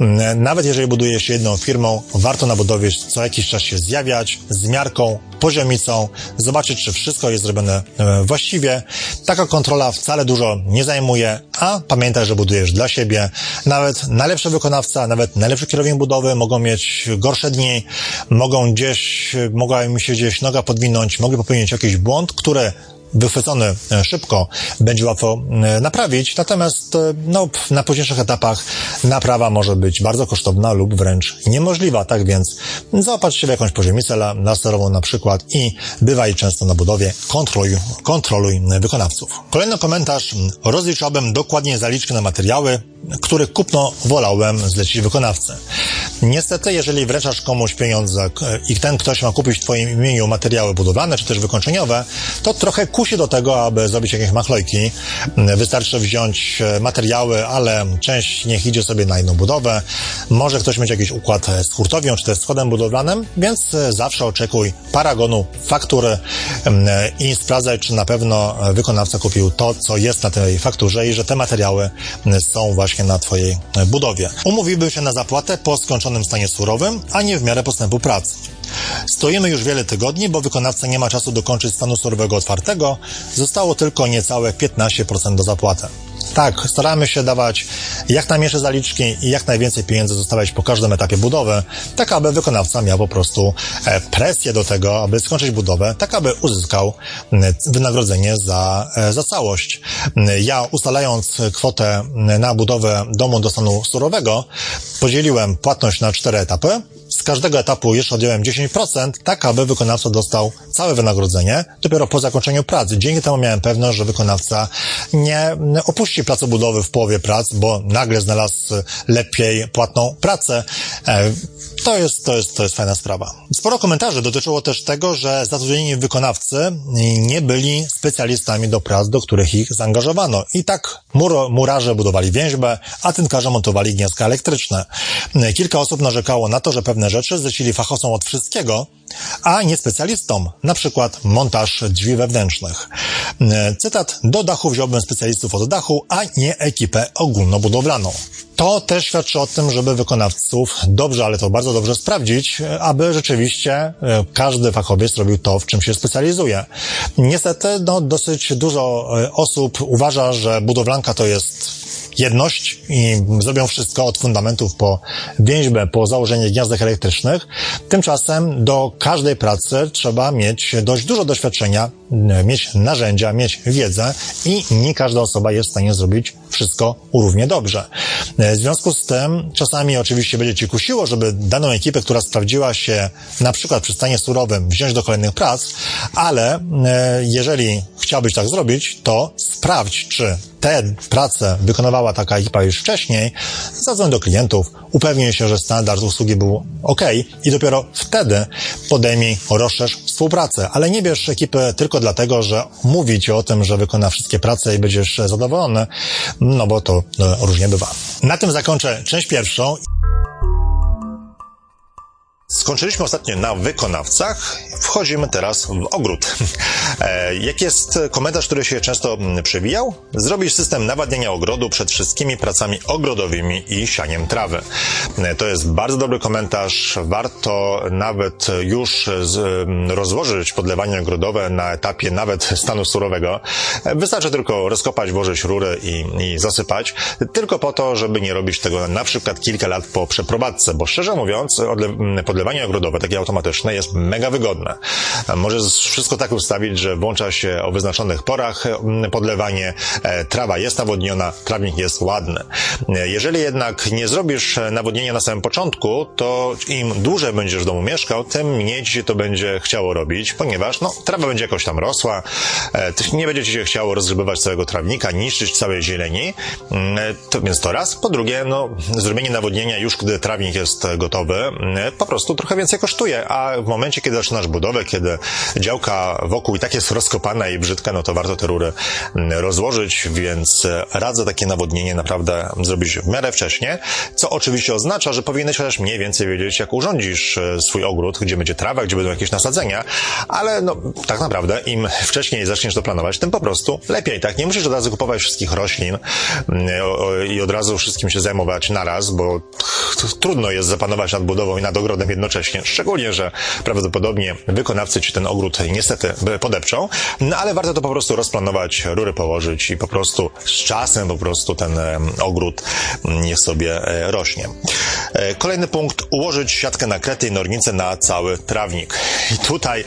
Speaker 1: Mm, nawet jeżeli buduje się jedną firmą, warto na budowie co jakiś czas się zjawiać z miarką, poziomicą, zobaczyć, czy wszystko jest zrobione e, właściwie. Taka kontrola wcale dużo nie zajmuje, a pamiętaj, że budujesz dla siebie. Nawet najlepszy wykonawca, nawet najlepszy kierownik budowy mogą mieć gorsze dni, mogą gdzieś, mogła im się gdzieś noga podwinąć, mogli popełnić jakiś błąd, który wychwycony e, szybko, będzie łatwo e, naprawić, natomiast e, no, na późniejszych etapach naprawa może być bardzo kosztowna lub wręcz niemożliwa, tak więc zaopatrz się w jakąś poziomicę laserową na przykład i bywaj często na budowie, kontroluj, kontroluj wykonawców. Kolejny komentarz, rozliczałbym dokładnie zaliczki na materiały, których kupno wolałem zlecić wykonawcę. Niestety, jeżeli wręczasz komuś pieniądze i ten ktoś ma kupić w Twoim imieniu materiały budowlane czy też wykończeniowe, to trochę kusi do tego, aby zrobić jakieś machlojki. Wystarczy wziąć e, materiały, ale część niech idzie sobie na inną budowę. Może ktoś mieć jakiś układ z hurtownią czy też z kodem budowlanym, więc e, zawsze oczekuj paragonu faktury i sprawdzaj, czy na pewno wykonawca kupił to, co jest na tej fakturze i że te materiały są właśnie na Twojej budowie. Umówiłbym się na zapłatę po skończonym stanie surowym, a nie w miarę postępu prac. Stoimy już wiele tygodni, bo wykonawca nie ma czasu dokończyć stanu surowego otwartego. Zostało tylko niecałe 15% do zapłaty. Tak, staramy się dawać jak najmniejsze zaliczki i jak najwięcej pieniędzy zostawiać po każdym etapie budowy, tak aby wykonawca miał po prostu e, presję do tego, aby skończyć budowę, tak aby uzyskał wynagrodzenie za, e, za całość. Ja ustalając kwotę na budowę domu do stanu surowego, podzieliłem płatność na cztery etapy, z każdego etapu jeszcze odjąłem 10%, tak aby wykonawca dostał całe wynagrodzenie dopiero po zakończeniu pracy. Dzięki temu miałem pewność, że wykonawca nie opuści budowy w połowie prac, bo nagle znalazł lepiej płatną pracę. E, to jest, to jest, to jest fajna sprawa. Sporo komentarzy dotyczyło też tego, że zatrudnieni wykonawcy nie byli specjalistami do prac, do których ich zaangażowano. I tak mur, murarze budowali więźbę, a tynkarze montowali gniazdka elektryczne. Kilka osób narzekało na to, że pewne rzeczy zlecili fachowcom od wszystkiego, a nie specjalistom, na przykład montaż drzwi wewnętrznych. Cytat, do dachu wziąłbym specjalistów od dachu, a nie ekipę ogólnobudowlaną. To też świadczy o tym, żeby wykonawców dobrze, ale to bardzo dobrze sprawdzić, aby rzeczywiście e, każdy fachowiec robił to, w czym się specjalizuje. Niestety, no, dosyć dużo e, osób uważa, że budowlanka to jest jedność i zrobią wszystko od fundamentów po więźbę, po założenie gniazdek elektrycznych. Tymczasem do każdej pracy trzeba mieć dość dużo doświadczenia, mieć narzędzia, mieć wiedzę i nie każda osoba jest w stanie zrobić wszystko równie dobrze. W związku z tym czasami oczywiście będzie Ci kusiło, żeby daną ekipę, która sprawdziła się na przykład przy stanie surowym, wziąć do kolejnych prac, ale e, jeżeli chciałbyś tak zrobić, to sprawdź, czy te prace wykonywała taka ekipa już wcześniej, zadzwoń do klientów, upewnij się, że standard usługi był ok i dopiero wtedy podejmij, rozszerz współpracę. Ale nie bierz ekipy tylko dlatego, że mówi ci o tym, że wykona wszystkie prace i będziesz zadowolony, no bo to no, różnie bywa. Na tym zakończę część pierwszą. Skończyliśmy ostatnio na wykonawcach, wchodzimy teraz w ogród. E, jak jest komentarz, który się często przewijał? Zrobić system nawadniania ogrodu przed wszystkimi pracami ogrodowymi i sianiem trawy. E, to jest bardzo dobry komentarz. Warto nawet już rozłożyć podlewanie ogrodowe na etapie nawet stanu surowego. E, wystarczy tylko rozkopać, włożyć rury i, i zasypać. Tylko po to, żeby nie robić tego na przykład kilka lat po przeprowadzce, bo szczerze mówiąc, podlewanie ogrodowe, takie automatyczne, jest mega wygodne. Możesz wszystko tak ustawić, że włącza się o wyznaczonych porach mm, podlewanie, e, trawa jest nawodniona, trawnik jest ładny. E, jeżeli jednak nie zrobisz nawodnienia na samym początku, to im dłużej będziesz w domu mieszkał, tym mniej ci się to będzie chciało robić, ponieważ no, trawa będzie jakoś tam rosła, e, nie będzie ci się chciało rozgrzebywać całego trawnika, niszczyć całej zieleni, mm, to, więc to raz. Po drugie, no, zrobienie nawodnienia już gdy trawnik jest gotowy, po prostu trochę więcej kosztuje, a w momencie, kiedy zaczynasz budowę, kiedy działka wokół i tak jest rozkopana i brzydka, no to warto te rury mm, rozłożyć, więc radzę takie nawodnienie naprawdę zrobić w miarę wcześnie, co oczywiście oznacza, że powinieneś chociaż mniej więcej wiedzieć, jak urządzisz swój ogród, gdzie będzie trawa, gdzie będą jakieś nasadzenia, ale no, tak naprawdę im wcześniej zaczniesz to planować, tym po prostu lepiej, tak? Nie musisz od razu kupować wszystkich roślin mm, i od razu wszystkim się zajmować naraz, bo trudno jest zapanować nad budową i nad ogrodem jednocześnie. Szczególnie, że prawdopodobnie wykonawcy ci ten ogród niestety podepczą, no ale warto to po prostu rozplanować, rury położyć i po prostu z czasem po prostu ten ogród niech sobie e, rośnie. E, kolejny punkt, ułożyć siatkę na krety i nornicę na cały trawnik. I tutaj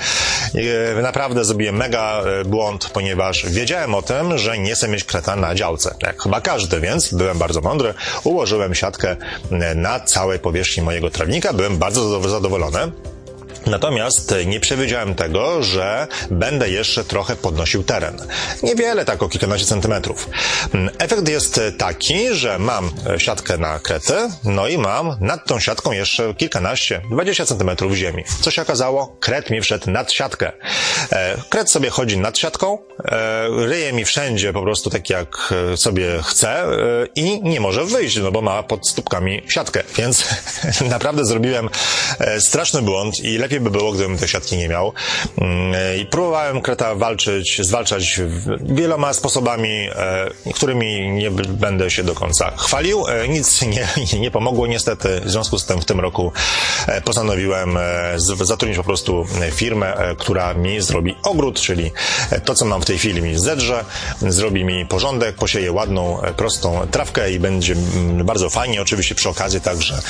Speaker 1: e, naprawdę zrobiłem mega błąd, ponieważ wiedziałem o tym, że nie chcę mieć kreta na działce. Jak chyba każdy, więc byłem bardzo mądry, ułożyłem siatkę na całej powierzchni mojego trawnika, byłem bardzo zadowolony. Natomiast nie przewidziałem tego, że będę jeszcze trochę podnosił teren. Niewiele, tak o kilkanaście centymetrów. Efekt jest taki, że mam siatkę na krety, no i mam nad tą siatką jeszcze kilkanaście, dwadzieścia centymetrów ziemi. Co się okazało? Kret mi wszedł nad siatkę. E, kret sobie chodzi nad siatką, e, ryje mi wszędzie po prostu tak jak sobie chce e, i nie może wyjść, no bo ma pod stópkami siatkę. Więc naprawdę zrobiłem straszny błąd i lepiej lepiej by było, gdybym te siatki nie miał. Mm, I próbowałem kreta walczyć, zwalczać wieloma sposobami, e, którymi nie będę się do końca chwalił. E, nic nie, nie pomogło niestety. W związku z tym w tym roku e, postanowiłem zatrudnić po prostu firmę, która mi zrobi ogród, czyli to, co mam w tej chwili mi zedrze, zrobi mi porządek, posieje ładną, prostą trawkę i będzie mm, bardzo fajnie. Oczywiście przy okazji także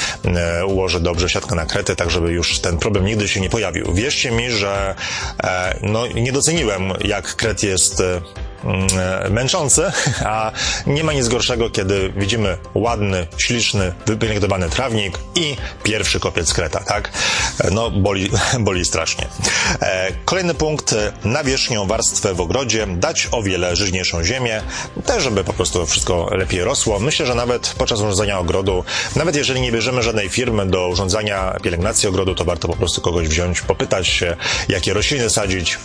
Speaker 1: ułożę dobrze siatkę na krety, tak żeby już ten problem nigdy się nie pojawił. Wierzcie mi, że e, no, nie doceniłem, jak kret jest e, mm, e, męczący, a nie ma nic gorszego, kiedy widzimy ładny, śliczny, wypielęgnowany trawnik i pierwszy kopiec kreta, tak? No, boli, boli strasznie. Kolejny punkt, nawierzchnią warstwę w ogrodzie dać o wiele żyźniejszą ziemię, też żeby po prostu wszystko lepiej rosło. Myślę, że nawet podczas urządzania ogrodu, nawet jeżeli nie bierzemy żadnej firmy do urządzania pielęgnacji ogrodu, to warto po prostu kogoś wziąć, popytać się, jakie rośliny sadzić,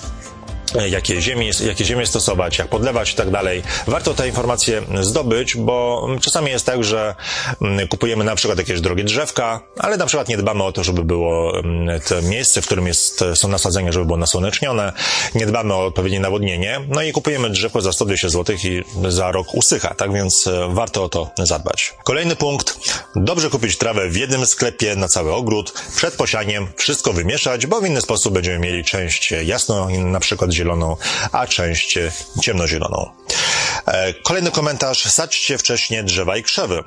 Speaker 1: jakie ziemie, jakie ziemie stosować, jak podlewać i tak dalej. Warto te informacje zdobyć, bo czasami jest tak, że mm, kupujemy na przykład jakieś drogie drzewka, ale na przykład nie dbamy o to, żeby było mm, to miejsce, w którym jest, są nasadzenia, żeby było nasłonecznione, nie dbamy o odpowiednie nawodnienie, no i kupujemy drzewko za 120 zł i za rok usycha, tak więc e, warto o to zadbać. Kolejny punkt. Dobrze kupić trawę w jednym sklepie na cały ogród, przed posianiem wszystko wymieszać, bo w inny sposób będziemy mieli część jasno, na przykład zieloną, a część ciemnozieloną. E, kolejny komentarz. Sadźcie wcześniej drzewa i krzewy.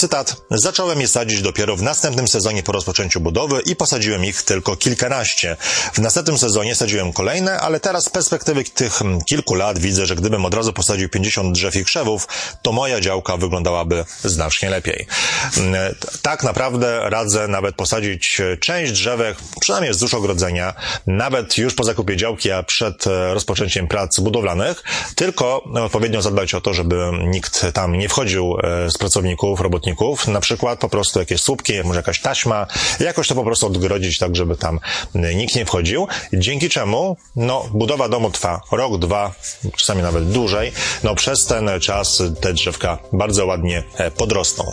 Speaker 1: E, Cytat. Zacząłem je sadzić dopiero w następnym sezonie po rozpoczęciu budowy i posadziłem ich tylko kilkanaście. W następnym sezonie sadziłem kolejne, ale teraz z perspektywy tych kilku lat widzę, że gdybym od razu posadził 50 drzew i krzewów, to moja działka wyglądałaby znacznie lepiej. Mm, tak naprawdę radzę nawet posadzić część drzewek, przynajmniej wzdłuż ogrodzenia, nawet już po zakupie działki, a przed e, rozpoczęciem prac budowlanych, tylko odpowiednio zadbać o to, żeby nikt tam nie wchodził e, z pracowników, robotników, na przykład po prostu jakieś słupki, może jakaś taśma, jakoś to po prostu odgrodzić tak, żeby tam nikt nie wchodził, dzięki czemu, no, budowa domu trwa rok, dwa, czasami nawet dłużej, no, przez ten czas te drzewka bardzo ładnie e, podrosną.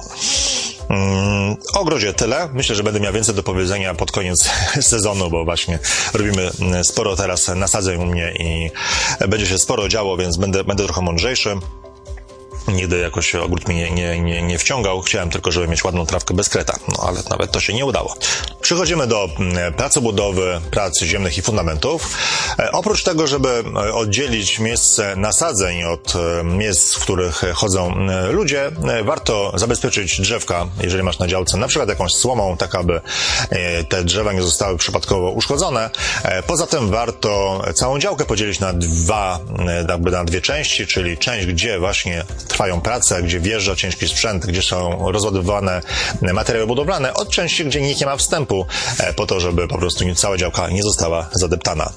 Speaker 1: Mm, o ogrodzie tyle. Myślę, że będę miał więcej do powiedzenia pod koniec sezonu, bo właśnie robimy mm, sporo teraz nasadzeń u mnie i będzie się sporo działo, więc będę, będę trochę mądrzejszy. Nigdy jakoś ogród mnie nie, nie, nie wciągał. Chciałem tylko, żeby mieć ładną trawkę bez kreta. No ale nawet to się nie udało. Przechodzimy do mm, pracy budowy, prac ziemnych i fundamentów. E, oprócz tego, żeby e, oddzielić miejsce nasadzeń od e, miejsc, w których chodzą ludzie, warto zabezpieczyć drzewka, jeżeli masz na działce, na przykład jakąś słomą, tak aby te drzewa nie zostały przypadkowo uszkodzone. Poza tym warto całą działkę podzielić na dwa, jakby na dwie części, czyli część, gdzie właśnie trwają prace, gdzie wjeżdża ciężki sprzęt, gdzie są rozładowywane materiały budowlane, od części, gdzie nikt nie ma wstępu e, po to, żeby po prostu cała działka nie została zadeptana.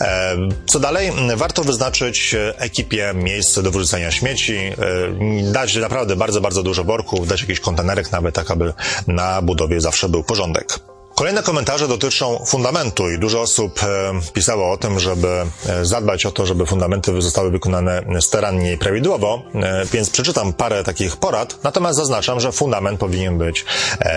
Speaker 1: E, co dalej? Warto wyznaczyć ekipie miejsce do wyrzucania śmieci, e, dać naprawdę bardzo, bardzo dużo worków, dać jakiś kontenerek nawet, tak aby na budowie zawsze był porządek. Kolejne komentarze dotyczą fundamentu i dużo osób e, pisało o tym, żeby e, zadbać o to, żeby fundamenty zostały wykonane starannie i prawidłowo, e, więc przeczytam parę takich porad, natomiast zaznaczam, że fundament powinien być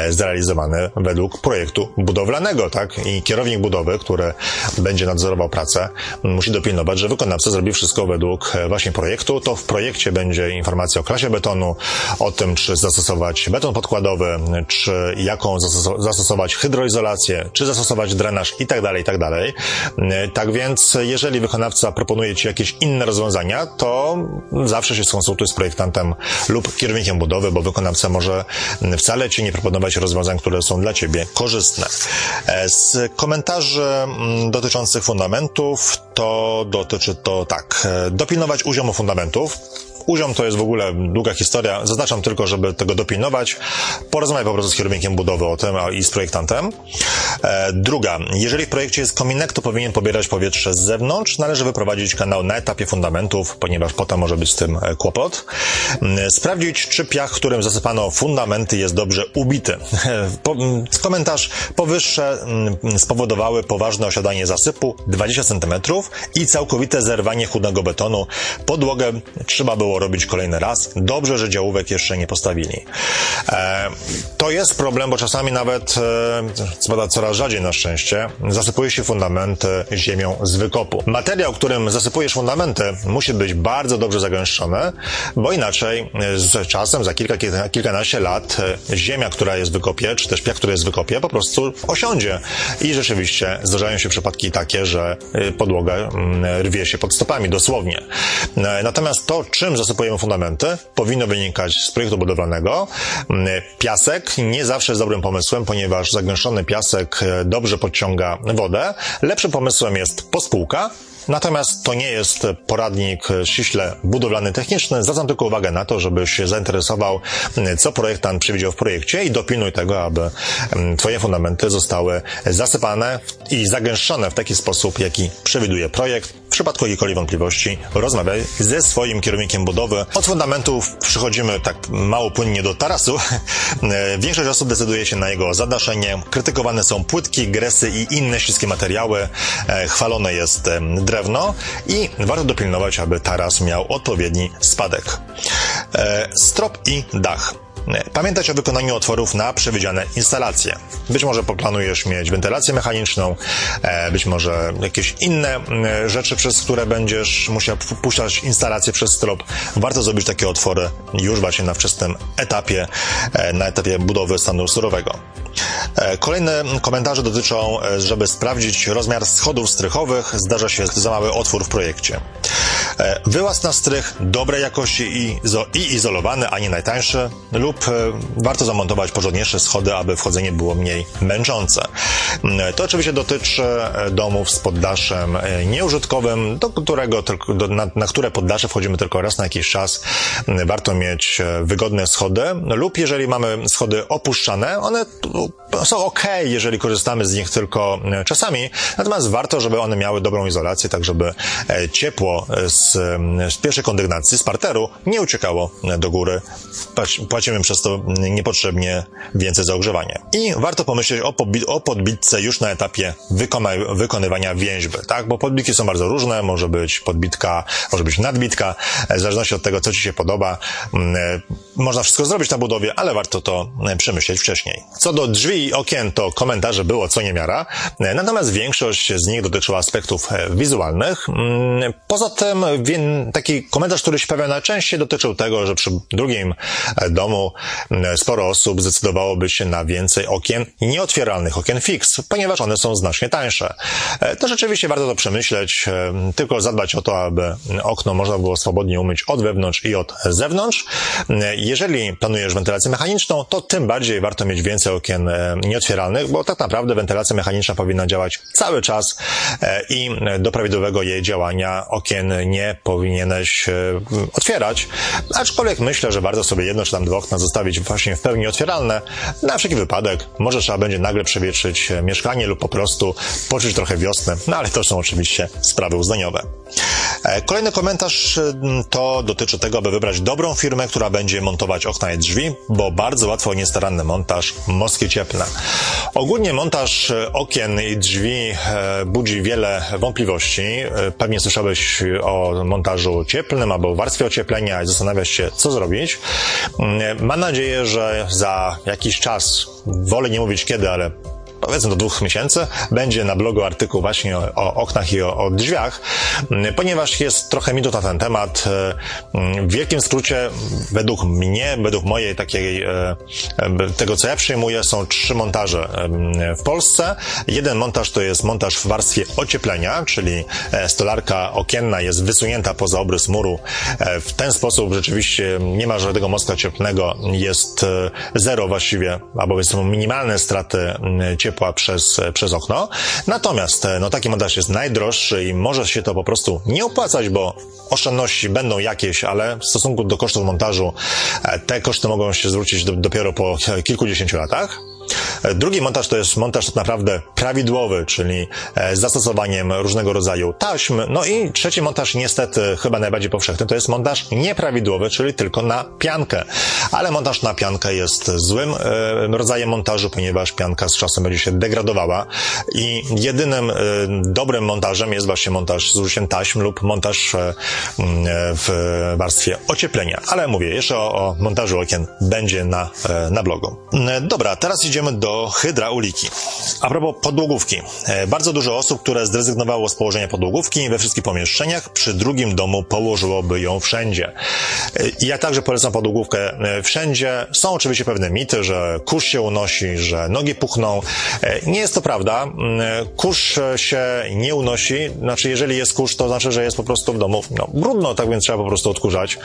Speaker 1: zrealizowany według projektu budowlanego, tak? I kierownik budowy, który będzie nadzorował pracę, musi dopilnować, że wykonawca zrobi wszystko według właśnie projektu. To w projekcie będzie informacja o klasie betonu, o tym, czy zastosować beton podkładowy, czy jaką zastosować hydroizolację, izolację, czy zastosować drenaż i tak dalej, i tak dalej. Tak więc, jeżeli wykonawca proponuje Ci jakieś inne rozwiązania, to zawsze się skonsultuj z projektantem lub kierownikiem budowy, bo wykonawca może wcale Ci nie proponować rozwiązań, które są dla Ciebie korzystne. E, z komentarzy mm, dotyczących fundamentów, to dotyczy to tak. E, dopilnować uziomu fundamentów, Uziom to jest w ogóle długa historia. Zaznaczam tylko, żeby tego dopilnować. Porozmawiaj po prostu z kierownikiem budowy o tym i z projektantem. E, druga. Jeżeli w projekcie jest kominek, to powinien pobierać powietrze z zewnątrz. Należy wyprowadzić kanał na etapie fundamentów, ponieważ potem może być z tym e, kłopot. Mm, sprawdzić, czy piach, którym zasypano fundamenty jest dobrze ubity. Mm, komentarz powyższe mm, spowodowały poważne osiadanie zasypu 20 cm i całkowite zerwanie chudego betonu. Podłogę trzeba było robić kolejny raz. Dobrze, że działówek jeszcze nie postawili. E, to jest problem, bo czasami nawet, e, coraz rzadziej na szczęście, zasypuje się fundamenty ziemią z wykopu. Materiał, którym zasypujesz fundamenty, musi być bardzo dobrze zagęszczony, bo inaczej e, z czasem, za kilka kilkanaście lat, e, ziemia, która jest w wykopie, czy też piach, który jest w wykopie, po prostu osiądzie. I rzeczywiście zdarzają się przypadki takie, że e, podłoga mm, rwie się pod stopami, dosłownie. Natomiast to, czym zasypujemy fundamenty, powinno wynikać z projektu budowlanego. Mm, piasek nie zawsze jest dobrym pomysłem, ponieważ zagęszczony piasek e, dobrze podciąga wodę. Lepszym pomysłem jest pospółka, Natomiast to nie jest poradnik ściśle budowlany techniczny. Zwracam tylko uwagę na to, żebyś się zainteresował, co projektant przewidział w projekcie i dopilnuj tego, aby Twoje fundamenty zostały zasypane i zagęszczone w taki sposób, jaki przewiduje projekt. W przypadku jakiejkolwiek wątpliwości rozmawiaj ze swoim kierownikiem budowy. Od fundamentów przychodzimy tak mało płynnie do tarasu. Większość osób decyduje się na jego zadaszenie. Krytykowane są płytki, gresy i inne śliskie materiały. E, chwalone jest drewno i warto dopilnować, aby taras miał odpowiedni spadek. E, strop i dach. Pamiętać o wykonaniu otworów na przewidziane instalacje. Być może poplanujesz mieć wentylację mechaniczną, e, być może jakieś inne e, rzeczy, przez które będziesz musiał puszczać instalację przez strop. Warto zrobić takie otwory już właśnie na wczesnym etapie, e, na etapie budowy stanu surowego. Kolejne komentarze dotyczą, żeby sprawdzić rozmiar schodów strychowych, zdarza się za mały otwór w projekcie. Wyłaz na strych dobrej jakości i, izolowany, a nie najtańszy, lub e, warto zamontować porządniejsze schody, aby wchodzenie było mniej męczące. Mm, to oczywiście dotyczy e, domów z poddaszem e, nieużytkowym, do którego, do, na, na które poddasze wchodzimy tylko raz na jakiś czas. Mm, warto mieć wygodne schody lub jeżeli mamy schody opuszczane, one są ok, jeżeli korzystamy z nich tylko czasami, natomiast warto, żeby one miały dobrą izolację, tak żeby ciepło z, z pierwszej kondygnacji, z parteru nie uciekało do góry. Płacimy przez to niepotrzebnie więcej za ogrzewanie. I warto pomyśleć o, o podbitce już na etapie wykonywania więźby, tak? Bo podbitki są bardzo różne, może być podbitka, może być nadbitka, w zależności od tego, co Ci się podoba. Można wszystko zrobić na budowie, ale warto to przemyśleć wcześniej. Co do drzwi i okien, to komentarze było co niemiara, natomiast większość z nich dotyczyła aspektów e, wizualnych. Mm, poza tym taki komentarz, który się pojawia najczęściej dotyczył tego, że przy drugim e, domu sporo osób zdecydowałoby się na więcej okien nieotwieralnych, okien fix, ponieważ one są znacznie tańsze. E, to rzeczywiście warto to przemyśleć, e, tylko zadbać o to, aby okno można było swobodnie umyć od wewnątrz i od zewnątrz. E, jeżeli planujesz wentylację mechaniczną, to tym bardziej warto mieć więcej okien nieotwieralnych, bo tak naprawdę wentylacja mechaniczna powinna działać cały czas i do prawidłowego jej działania okien nie powinieneś otwierać. Aczkolwiek myślę, że warto sobie jedno czy tam dwa okna zostawić właśnie w pełni otwieralne, na wszelki wypadek. Może trzeba będzie nagle przewietrzyć mieszkanie lub po prostu poczuć trochę wiosnę, no ale to są oczywiście sprawy uznaniowe. Kolejny komentarz to dotyczy tego, aby wybrać dobrą firmę, która będzie montować okna i drzwi, bo bardzo łatwo niestaranny montaż moski cieplne. Ogólnie montaż okien i drzwi budzi wiele wątpliwości. Pewnie słyszałeś o montażu cieplnym albo warstwie ocieplenia i zastanawiasz się, co zrobić. Mam nadzieję, że za jakiś czas, wolę nie mówić kiedy, ale powiedzmy do dwóch miesięcy, będzie na blogu artykuł właśnie o, o oknach i o, o, drzwiach, ponieważ jest trochę mitów na ten temat. W wielkim skrócie, według mnie, według mojej takiej, e, tego co ja przyjmuję, są trzy montaże w Polsce. Jeden montaż to jest montaż w warstwie ocieplenia, czyli e, stolarka okienna jest wysunięta poza obrys muru. E, w ten sposób rzeczywiście nie ma żadnego moska cieplnego, jest zero właściwie, albo są minimalne straty ciepła ciepła przez, przez okno. Natomiast e, no, taki montaż jest najdroższy i może się to po prostu nie opłacać, bo oszczędności będą jakieś, ale w stosunku do kosztów montażu e, te koszty mogą się zwrócić do, dopiero po kilkudziesięciu latach. Drugi montaż to jest montaż naprawdę prawidłowy, czyli e, z zastosowaniem różnego rodzaju taśm. No i trzeci montaż niestety chyba najbardziej powszechny to jest montaż nieprawidłowy, czyli tylko na piankę. Ale montaż na piankę jest złym e, rodzajem montażu, ponieważ pianka z czasem będzie się degradowała i jedynym e, dobrym montażem jest właśnie montaż z użyciem taśm lub montaż w warstwie ocieplenia. Ale mówię, jeszcze o, o montażu okien będzie na, na blogu. Dobra, teraz idziemy przejdziemy do hydrauliki. A propos podłogówki. E, bardzo dużo osób, które zrezygnowało z położenia podłogówki we wszystkich pomieszczeniach, przy drugim domu położyłoby ją wszędzie. E, ja także polecam podłogówkę e, wszędzie. Są oczywiście pewne mity, że kurz się unosi, że nogi puchną. Nie jest to prawda. Mm, kurz się nie unosi. Znaczy, jeżeli jest kurz, to znaczy, że jest po prostu w domu no, brudno, tak więc trzeba po prostu odkurzać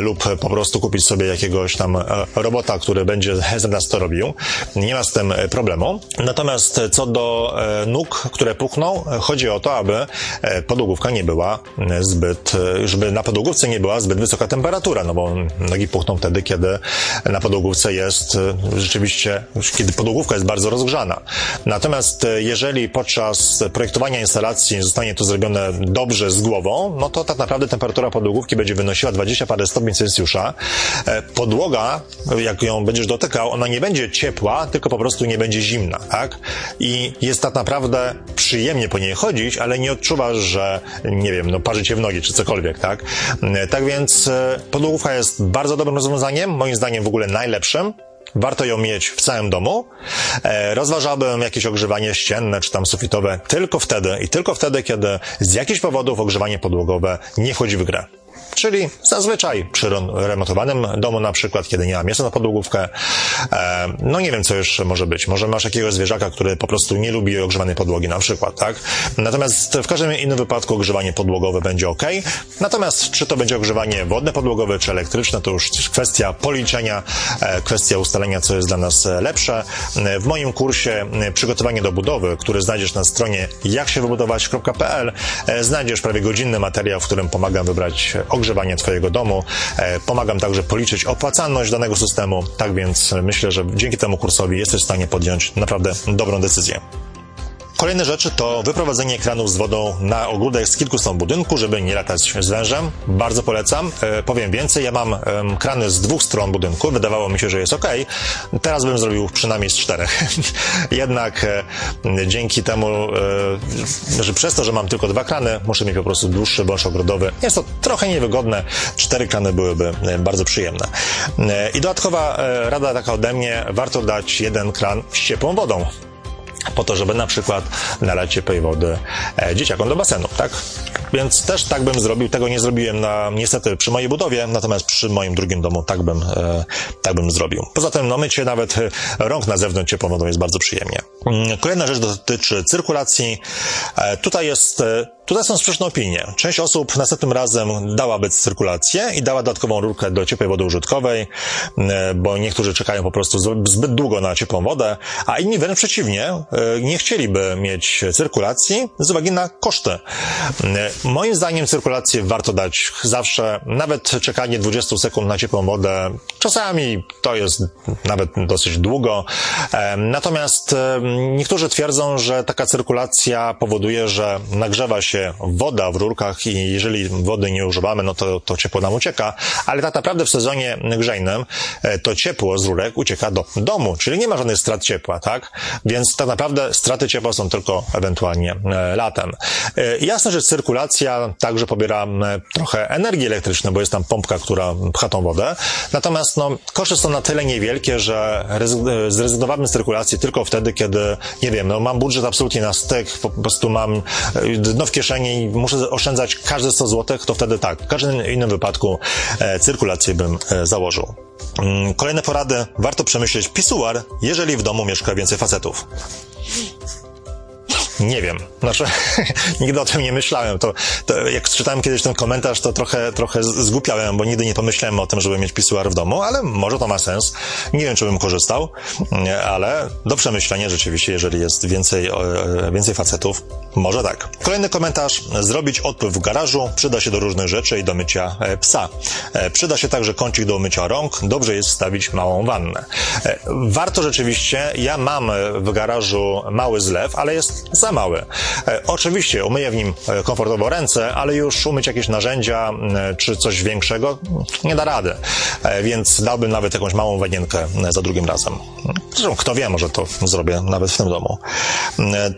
Speaker 1: lub po prostu kupić sobie jakiegoś tam robota, który będzie za nas to robił nie ma z tym e, problemu. Natomiast co do e, nóg, które puchną, chodzi o to, aby e, podłogówka nie była zbyt, żeby na podłogówce nie była zbyt wysoka temperatura, no bo nogi puchną wtedy, kiedy na podłogówce jest rzeczywiście, kiedy podłogówka jest bardzo rozgrzana. Natomiast jeżeli podczas projektowania instalacji zostanie to zrobione dobrze z głową, no to tak naprawdę temperatura podłogówki będzie wynosiła 20 parę stopni Celsjusza. Podłoga, jak ją będziesz dotykał, ona nie będzie ciepła, tylko po prostu nie będzie zimna, tak? I jest tak naprawdę przyjemnie po niej chodzić, ale nie odczuwasz, że, nie wiem, no parzy cię w nogi czy cokolwiek, tak? Tak więc e, podłogówka jest bardzo dobrym rozwiązaniem, moim zdaniem w ogóle najlepszym. Warto ją mieć w całym domu. E, rozważałbym jakieś ogrzewanie ścienne czy tam sufitowe tylko wtedy i tylko wtedy, kiedy z jakichś powodów ogrzewanie podłogowe nie wchodzi w grę. Czyli zazwyczaj przy remontowanym domu na przykład, kiedy nie ma miejsca na podłogówkę, e, no nie wiem, co jeszcze może być. Może masz jakiegoś zwierzaka, który po prostu nie lubi ogrzewanej podłogi na przykład, tak? Natomiast w każdym innym wypadku ogrzewanie podłogowe będzie ok. Natomiast czy to będzie ogrzewanie wodne podłogowe, czy elektryczne, to już kwestia policzenia, e, kwestia ustalenia, co jest dla nas lepsze. W moim kursie e, przygotowanie do budowy, który znajdziesz na stronie jaksiewybudować.pl, znajdziesz prawie godzinny materiał, w którym pomagam wybrać ogrzewanie Twojego domu. E, pomagam także policzyć opłacalność danego systemu, tak więc myślę, że dzięki temu kursowi jesteś w stanie podjąć naprawdę dobrą decyzję. Kolejne rzeczy to wyprowadzenie ekranów z wodą na ogródek z kilku stron budynku, żeby nie latać z wężem. Bardzo polecam. E, powiem więcej, ja mam e, krany z dwóch stron budynku. Wydawało mi się, że jest ok. Teraz bym zrobił przynajmniej z czterech. Jednak e, dzięki temu, e, że przez to, że mam tylko dwa krany, muszę mieć po prostu dłuższy wąż ogrodowy. Jest to trochę niewygodne. Cztery krany byłyby e, bardzo przyjemne. E, I dodatkowa rada taka ode mnie, warto dać jeden kran z ciepłą wodą po to, żeby na przykład nalać ciepłej wody e, dzieciakom do basenu, tak? Więc też tak bym zrobił. Tego nie zrobiłem na, niestety przy mojej budowie, natomiast przy moim drugim domu tak bym, e, tak bym zrobił. Poza tym, no mycie nawet rąk na zewnątrz ciepłą wodą jest bardzo przyjemnie. Mm, kolejna rzecz dotyczy cyrkulacji. E, tutaj jest Tutaj są sprzeczne opinie. Część osób następnym razem dałaby cyrkulację i dała dodatkową rurkę do ciepłej wody użytkowej, e, bo niektórzy czekają po prostu zbyt długo na ciepłą wodę, a inni wręcz przeciwnie, e, nie chcieliby mieć cyrkulacji z uwagi na koszty. E, moim zdaniem cyrkulację warto dać zawsze, nawet czekanie 20 sekund na ciepłą wodę, czasami to jest nawet dosyć długo. Natomiast Niektórzy twierdzą, że taka cyrkulacja powoduje, że nagrzewa się woda w rurkach i jeżeli wody nie używamy, no to, to ciepło nam ucieka, ale tak naprawdę w sezonie grzejnym e, to ciepło z rurek ucieka do domu, czyli nie ma żadnych strat ciepła, tak? Więc tak naprawdę straty ciepła są tylko ewentualnie e, latem. E, jasne, że cyrkulacja także pobiera trochę energii elektrycznej, bo jest tam pompka, która pcha tą wodę. Natomiast no, koszty są na tyle niewielkie, że zrezygnowamy z cyrkulacji tylko wtedy, kiedy, nie wiem, no mam budżet absolutnie na styk, po prostu mam dno w kieszeni i muszę oszczędzać każde 100 zł, to wtedy tak. W każdym innym wypadku e, cyrkulację bym e, założył. Mm, kolejne porady. Warto przemyśleć pisuar, jeżeli w domu mieszka więcej facetów. Nie wiem. Znaczy, nigdy o tym nie myślałem. To, to, jak czytałem kiedyś ten komentarz, to trochę, trochę zgłupiałem, bo nigdy nie pomyślałem o tym, żeby mieć pisuar w domu, ale może to ma sens. Nie wiem, czy bym korzystał, ale do przemyślenia rzeczywiście, jeżeli jest więcej, więcej facetów, może tak. Kolejny komentarz. Zrobić odpływ w garażu. Przyda się do różnych rzeczy i do mycia e, psa. E, przyda się także kącik do umycia rąk. Dobrze jest wstawić małą wannę. E, warto rzeczywiście, ja mam w garażu mały zlew, ale jest za za mały. E, oczywiście umyję w nim e, komfortowo ręce, ale już umyć jakieś narzędzia e, czy coś większego nie da rady. Więc dałbym nawet jakąś małą wanienkę za drugim razem. Zresztą kto wie, może to zrobię nawet w tym domu.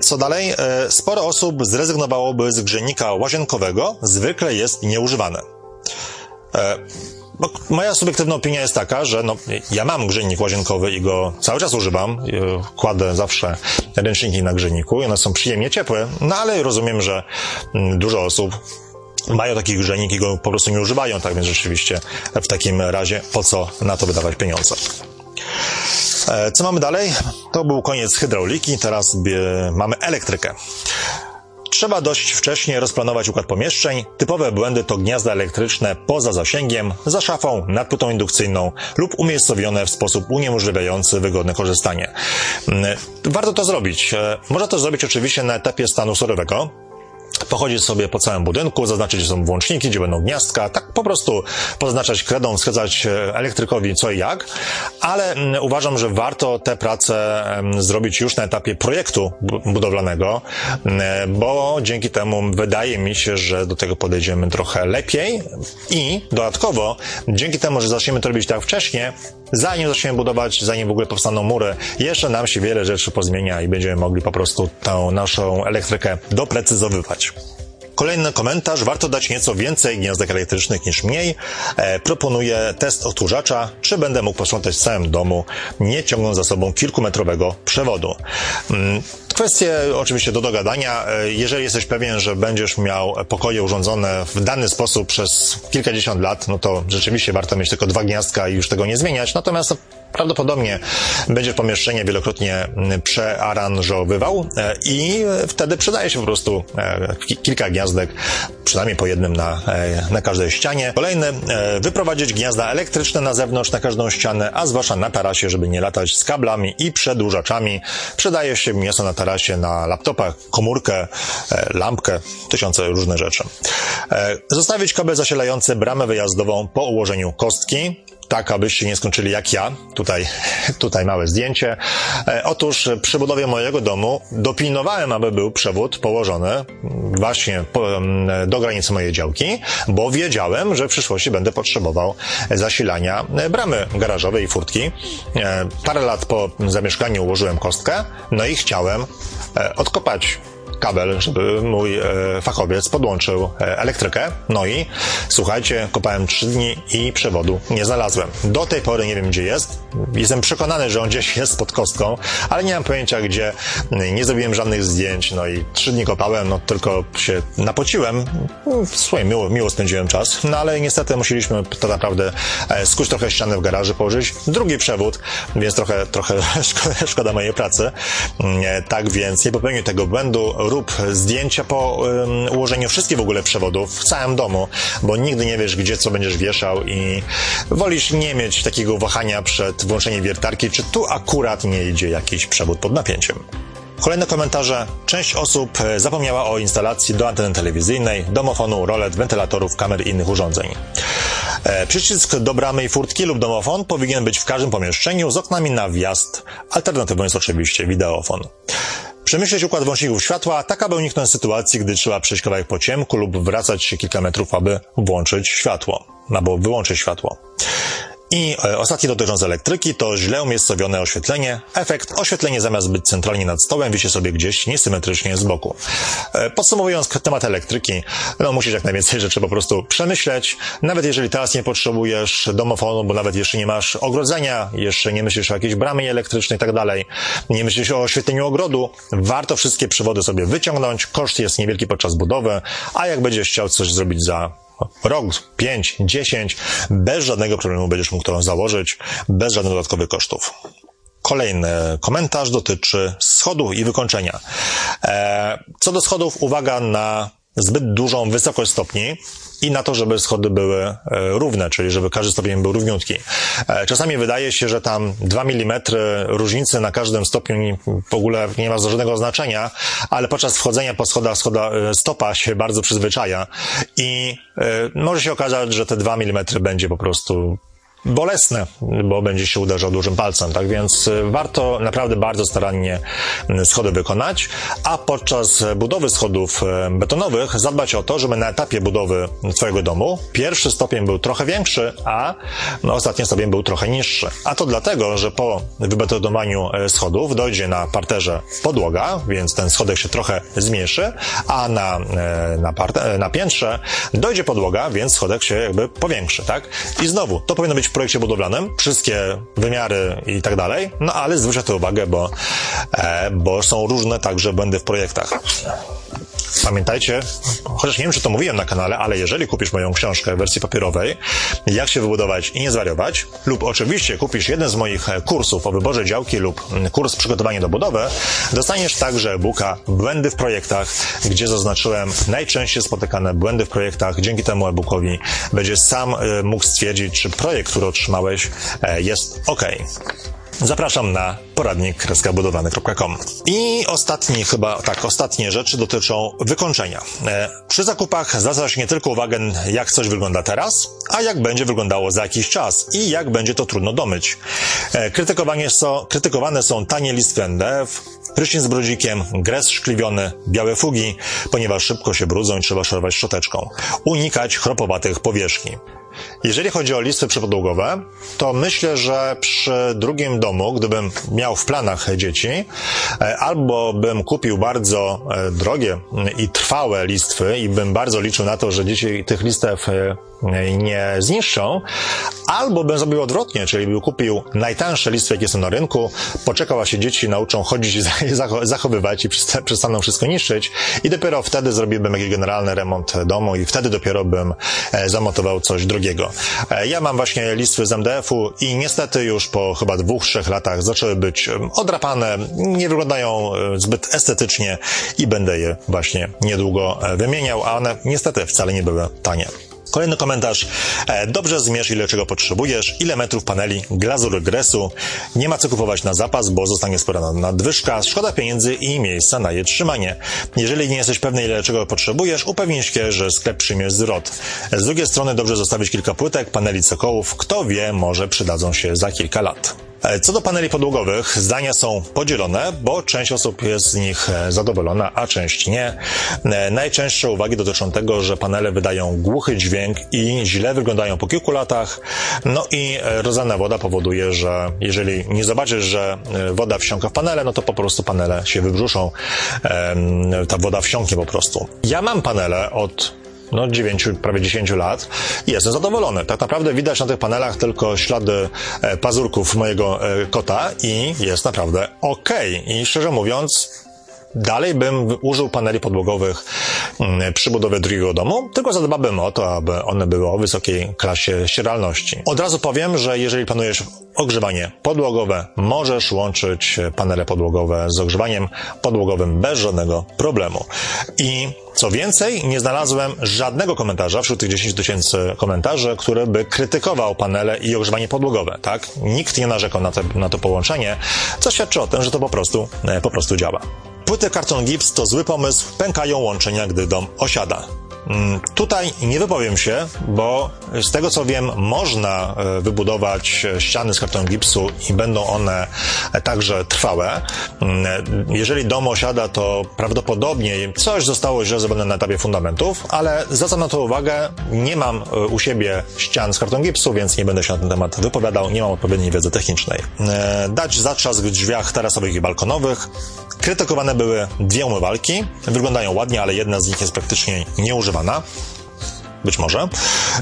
Speaker 1: Co dalej? Sporo osób zrezygnowałoby z grzejnika łazienkowego, zwykle jest nieużywane. Bo moja subiektywna opinia jest taka, że no, ja mam grzejnik łazienkowy i go cały czas używam. Kładę zawsze ręczniki na grzejniku i one są przyjemnie ciepłe, no ale rozumiem, że mm, dużo osób mają taki grzejnik i go po prostu nie używają, tak więc rzeczywiście w takim razie po co na to wydawać pieniądze. E, co mamy dalej? To był koniec hydrauliki, teraz mamy elektrykę. Trzeba dość wcześnie rozplanować układ pomieszczeń. Typowe błędy to gniazda elektryczne poza zasięgiem, za szafą, nad płytą indukcyjną lub umiejscowione w sposób uniemożliwiający wygodne korzystanie. Mm, warto to zrobić. E, można to zrobić oczywiście na etapie stanu surowego, pochodzić sobie po całym budynku, zaznaczyć, gdzie są włączniki, gdzie będą gniazdka, tak po prostu poznaczać kredą, wskazać e, elektrykowi co i jak, ale mm, uważam, że warto te prace zrobić już na etapie projektu budowlanego, mm, bo dzięki temu wydaje mi się, że do tego podejdziemy trochę lepiej i dodatkowo dzięki temu, że zaczniemy to robić tak wcześnie, zanim zaczniemy budować, zanim w ogóle powstaną mury, jeszcze nam się wiele rzeczy pozmienia i będziemy mogli po prostu tą naszą elektrykę doprecyzowywać. Kolejny komentarz. Warto dać nieco więcej gniazdek elektrycznych niż mniej. E, proponuję test odkurzacza. Czy będę mógł posprzątać w całym domu, nie ciągnąc za sobą kilkumetrowego przewodu? Mm, kwestie oczywiście do dogadania. E, jeżeli jesteś pewien, że będziesz miał pokoje urządzone w dany sposób przez kilkadziesiąt lat, no to rzeczywiście warto mieć tylko dwa gniazdka i już tego nie zmieniać. Natomiast prawdopodobnie będzie pomieszczenie wielokrotnie przearanżowywał e, i wtedy przydaje się po prostu e, kilka gniazdek, przynajmniej po jednym na, e, na każdej ścianie. Kolejny, wyprowadzić gniazda elektryczne na zewnątrz, na każdą ścianę, a zwłaszcza na tarasie, żeby nie latać z kablami i przedłużaczami. Przydaje się mięso na tarasie, na laptopach, komórkę, lampkę, tysiące różne rzeczy. Zostawić kabel zasilający bramę wyjazdową po ułożeniu kostki tak abyście nie skończyli jak ja. Tutaj, tutaj małe zdjęcie. E, otóż przy budowie mojego domu dopilnowałem, aby był przewód położony właśnie do granicy mojej działki, bo wiedziałem, że w przyszłości będę potrzebował zasilania bramy garażowej i furtki. E, parę lat po zamieszkaniu ułożyłem kostkę, no i chciałem e, odkopać kabel, żeby mój e, fachowiec podłączył e, elektrykę. No i słuchajcie, kopałem trzy dni i przewodu nie znalazłem. Do tej pory nie wiem gdzie jest. Jestem przekonany, że on gdzieś jest pod kostką, ale nie mam pojęcia gdzie. Nie zrobiłem żadnych zdjęć, no i trzy dni kopałem, no tylko się napociłem. Słuchaj, miło, miło spędziłem czas, no ale niestety musieliśmy to naprawdę e, skuć trochę ściany w garażu, położyć drugi przewód, więc trochę, trochę szkoda mojej pracy. Tak więc nie popełnię tego błędu rób zdjęcia po um, ułożeniu wszystkich w ogóle przewodów w całym domu, bo nigdy nie wiesz, gdzie co będziesz wieszał i wolisz nie mieć takiego wahania przed włączeniem wiertarki, czy tu akurat nie idzie jakiś przewód pod napięciem. Kolejne komentarze. Część osób e, zapomniała o instalacji do anteny telewizyjnej, domofonu, rolet, wentylatorów, kamer i innych urządzeń. E, przycisk do bramy i furtki lub domofon powinien być w każdym pomieszczeniu z oknami na wjazd. Alternatywą jest oczywiście wideofon. Przemyśleć układ włączników światła, tak aby uniknąć sytuacji, gdy trzeba przejść kawałek po ciemku lub wracać się kilka metrów, aby włączyć światło, albo wyłączyć światło. I e, ostatnie dotyczące elektryki to źle umiejscowione oświetlenie. Efekt oświetlenie zamiast być centralnie nad stołem wisi sobie gdzieś niesymetrycznie z boku. E, podsumowując temat elektryki, no musisz jak najwięcej rzeczy po prostu przemyśleć. Nawet jeżeli teraz nie potrzebujesz domofonu, bo nawet jeszcze nie masz ogrodzenia, jeszcze nie myślisz o jakiejś bramie elektrycznej i tak dalej, nie myślisz o oświetleniu ogrodu, warto wszystkie przewody sobie wyciągnąć. Koszt jest niewielki podczas budowy, a jak będziesz chciał coś zrobić za rok, pięć, dziesięć, bez żadnego problemu będziesz mógł to założyć, bez żadnych dodatkowych kosztów. Kolejny komentarz dotyczy schodów i wykończenia. E, co do schodów, uwaga na zbyt dużą wysokość stopni i na to, żeby schody były e, równe, czyli żeby każdy stopień był równiutki. E, czasami wydaje się, że tam 2 mm różnicy na każdym stopniu w ogóle nie ma żadnego znaczenia, ale podczas wchodzenia po schodach schoda, e, stopa się bardzo przyzwyczaja i może się okazać, że te 2 mm będzie po prostu bolesne, bo będzie się uderzał dużym palcem, tak więc y, warto naprawdę bardzo starannie y, schody wykonać, a podczas budowy schodów y, betonowych zadbać o to, żeby na etapie budowy Twojego domu pierwszy stopień był trochę większy, a ostatni stopień był trochę niższy. A to dlatego, że po wybetonowaniu schodów dojdzie na parterze podłoga, więc ten schodek się trochę zmniejszy, a na, na, parte, na piętrze dojdzie podłoga, więc schodek się jakby powiększy, tak? I znowu, to powinno być w projekcie budowlanym, wszystkie wymiary i tak dalej, no ale zwróćcie to uwagę, bo, e, bo są różne także błędy w projektach. Pamiętajcie, chociaż nie wiem, czy to mówiłem na kanale, ale jeżeli kupisz moją książkę w wersji papierowej, jak się wybudować i nie zwariować, lub oczywiście kupisz jeden z moich kursów o wyborze działki lub kurs przygotowania do budowy, dostaniesz także e-booka Błędy w projektach, gdzie zaznaczyłem najczęściej spotykane błędy w projektach. Dzięki temu e-bookowi będziesz sam e, mógł stwierdzić, czy projekt, który otrzymałeś, e, jest ok. Zapraszam na poradnik kreskabudowany.com. I ostatni, chyba tak, ostatnie rzeczy dotyczą wykończenia. E, przy zakupach zwracasz nie tylko uwagę, jak coś wygląda teraz, a jak będzie wyglądało za jakiś czas i jak będzie to trudno domyć. E, krytykowanie są, krytykowane są tanie listwy NDF, prysznic z brudzikiem, gres szkliwiony, białe fugi, ponieważ szybko się brudzą i trzeba szorować szczoteczką. Unikać chropowatych powierzchni. Jeżeli chodzi o listwy przypodłogowe, to myślę, że przy drugim domu, gdybym miał w planach dzieci, e, albo bym kupił bardzo e, drogie i trwałe listwy i bym bardzo liczył na to, że dzieci tych listew e, nie zniszczą, albo bym zrobił odwrotnie, czyli bym kupił najtańsze listwy, jakie są na rynku, poczekał, aż się dzieci nauczą chodzić i zachowywać i przestaną wszystko niszczyć i dopiero wtedy zrobiłbym jakiś generalny remont domu i wtedy dopiero bym zamontował coś drogiego. E, ja mam właśnie listwy z MDF-u i niestety już po chyba dwóch, trzech latach zaczęły być odrapane, nie wyglądają e, zbyt estetycznie i będę je właśnie niedługo e, wymieniał, a one niestety wcale nie były tanie. Kolejny komentarz. Dobrze zmierz, ile czego potrzebujesz, ile metrów paneli, glazury gresu. Nie ma co kupować na zapas, bo zostanie spora nadwyżka, szkoda pieniędzy i miejsca na je trzymanie. Jeżeli nie jesteś pewny, ile czego potrzebujesz, upewnij się, że sklep przyjmie zwrot. Z drugiej strony dobrze zostawić kilka płytek, paneli cokołów. Kto wie, może przydadzą się za kilka lat. E, co do paneli podłogowych, zdania są podzielone, bo część osób jest z nich e, zadowolona, a część nie. E, najczęstsze uwagi dotyczą tego, że panele wydają głuchy dźwięk i źle wyglądają po kilku latach. No i rozlana woda powoduje, że jeżeli nie zobaczysz, że woda wsiąka w panele, no to po prostu panele się wybrzuszą. Ta woda wsiąknie po prostu. Ja mam panele od no 9, prawie 10 lat i jestem zadowolony. Tak naprawdę widać na tych panelach tylko ślady e, pazurków mojego e, kota i jest naprawdę ok. I szczerze mówiąc, Dalej bym użył paneli podłogowych mm, przy budowie drugiego domu, tylko zadbałbym o to, aby one były o wysokiej klasie ścieralności. Od razu powiem, że jeżeli planujesz ogrzewanie podłogowe, możesz łączyć panele podłogowe z ogrzewaniem podłogowym bez żadnego problemu. I co więcej, nie znalazłem żadnego komentarza wśród tych 10 tysięcy komentarzy, który by krytykował panele i ogrzewanie podłogowe, tak? Nikt nie narzekał na, te, na to połączenie, co świadczy o tym, że to po prostu, e, po prostu działa. Płyty karton gips to zły pomysł, pękają łączenia, gdy dom osiada. Mm, tutaj nie wypowiem się, bo z tego co wiem, można e, wybudować ściany z kartonu gipsu i będą one także trwałe. Mm, jeżeli dom osiada, to prawdopodobnie coś zostało źle zrobione na etapie fundamentów, ale zwracam na to uwagę, nie mam e, u siebie ścian z kartonu gipsu, więc nie będę się na ten temat wypowiadał, nie mam odpowiedniej wiedzy technicznej. E, dać zatrzask w drzwiach tarasowych i balkonowych. Krytykowane były dwie umywalki. Wyglądają ładnie, ale jedna z nich jest praktycznie nieużywana być może.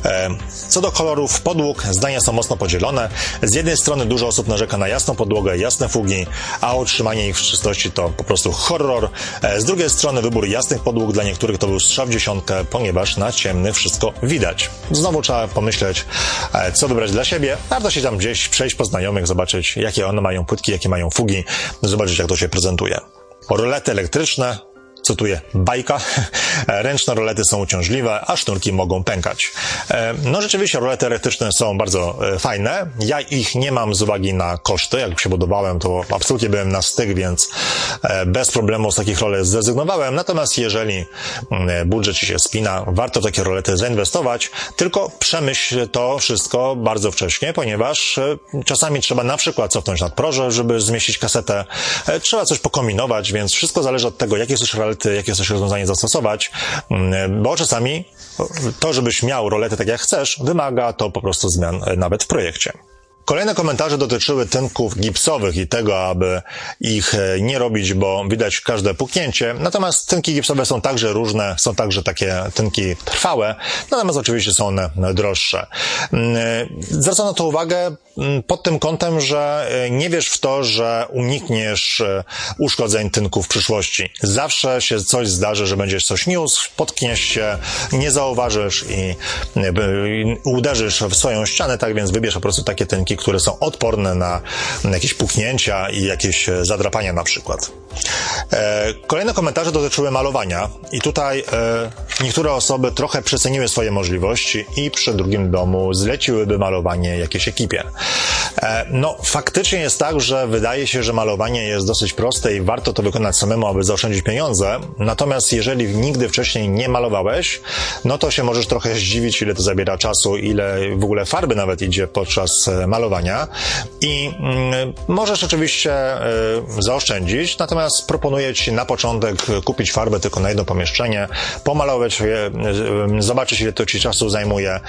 Speaker 1: E, co do kolorów podłóg, zdania są mocno podzielone. Z jednej strony dużo osób narzeka na jasną podłogę, jasne fugi, a utrzymanie ich w czystości to po prostu horror. E, z drugiej strony wybór jasnych podłóg dla niektórych to był strzał w dziesiątkę, ponieważ na ciemny wszystko widać. Znowu trzeba pomyśleć, e, co wybrać dla siebie. Warto się tam gdzieś przejść po znajomych, zobaczyć jakie one mają płytki, jakie mają fugi, zobaczyć jak to się prezentuje. Rolety elektryczne, cytuję, bajka. Ręczne rolety są uciążliwe, a sznurki mogą pękać. E, no rzeczywiście rolety elektryczne są bardzo e, fajne. Ja ich nie mam z uwagi na koszty. Jak się budowałem, to absolutnie byłem na styk, więc e, bez problemu z takich rolet zrezygnowałem. Natomiast jeżeli mm, budżet ci się spina, warto w takie rolety zainwestować, tylko przemyśl to wszystko bardzo wcześnie, ponieważ czasami trzeba na przykład cofnąć nadproże, żeby zmieścić kasetę. Trzeba coś pokombinować, więc wszystko zależy od tego, jakie są rolety jakie chcesz rozwiązanie zastosować, mm, bo czasami to, żebyś miał roletę tak jak chcesz, wymaga to po prostu zmian e, nawet w projekcie. Kolejne komentarze dotyczyły tynków gipsowych i tego, aby ich e, nie robić, bo widać każde puknięcie. Natomiast tynki gipsowe są także różne, są także takie tynki trwałe, natomiast oczywiście są one droższe. Mm, e, zwracam na to uwagę mm, pod tym kątem, że e, nie wiesz w to, że unikniesz uszkodzeń tynków w przyszłości. Zawsze się coś zdarzy, że będziesz coś niósł, potkniesz się, nie zauważysz i uderzysz w swoją ścianę, tak więc wybierz po prostu takie tynki, które są odporne na jakieś puknięcia i jakieś e, zadrapania na przykład. E, kolejne komentarze dotyczyły malowania i tutaj e, niektóre osoby trochę przeceniły swoje możliwości i przy drugim domu zleciłyby malowanie jakiejś ekipie. No, faktycznie jest tak, że wydaje się, że malowanie jest dosyć proste i warto to wykonać samemu, aby zaoszczędzić pieniądze. Natomiast jeżeli nigdy wcześniej nie malowałeś, no to się możesz trochę zdziwić, ile to zabiera czasu, ile w ogóle farby nawet idzie podczas malowania i mm, możesz oczywiście zaoszczędzić, natomiast proponuję Ci na początek kupić farbę tylko na jedno pomieszczenie, pomalować je, zobaczyć ile to Ci czasu zajmuje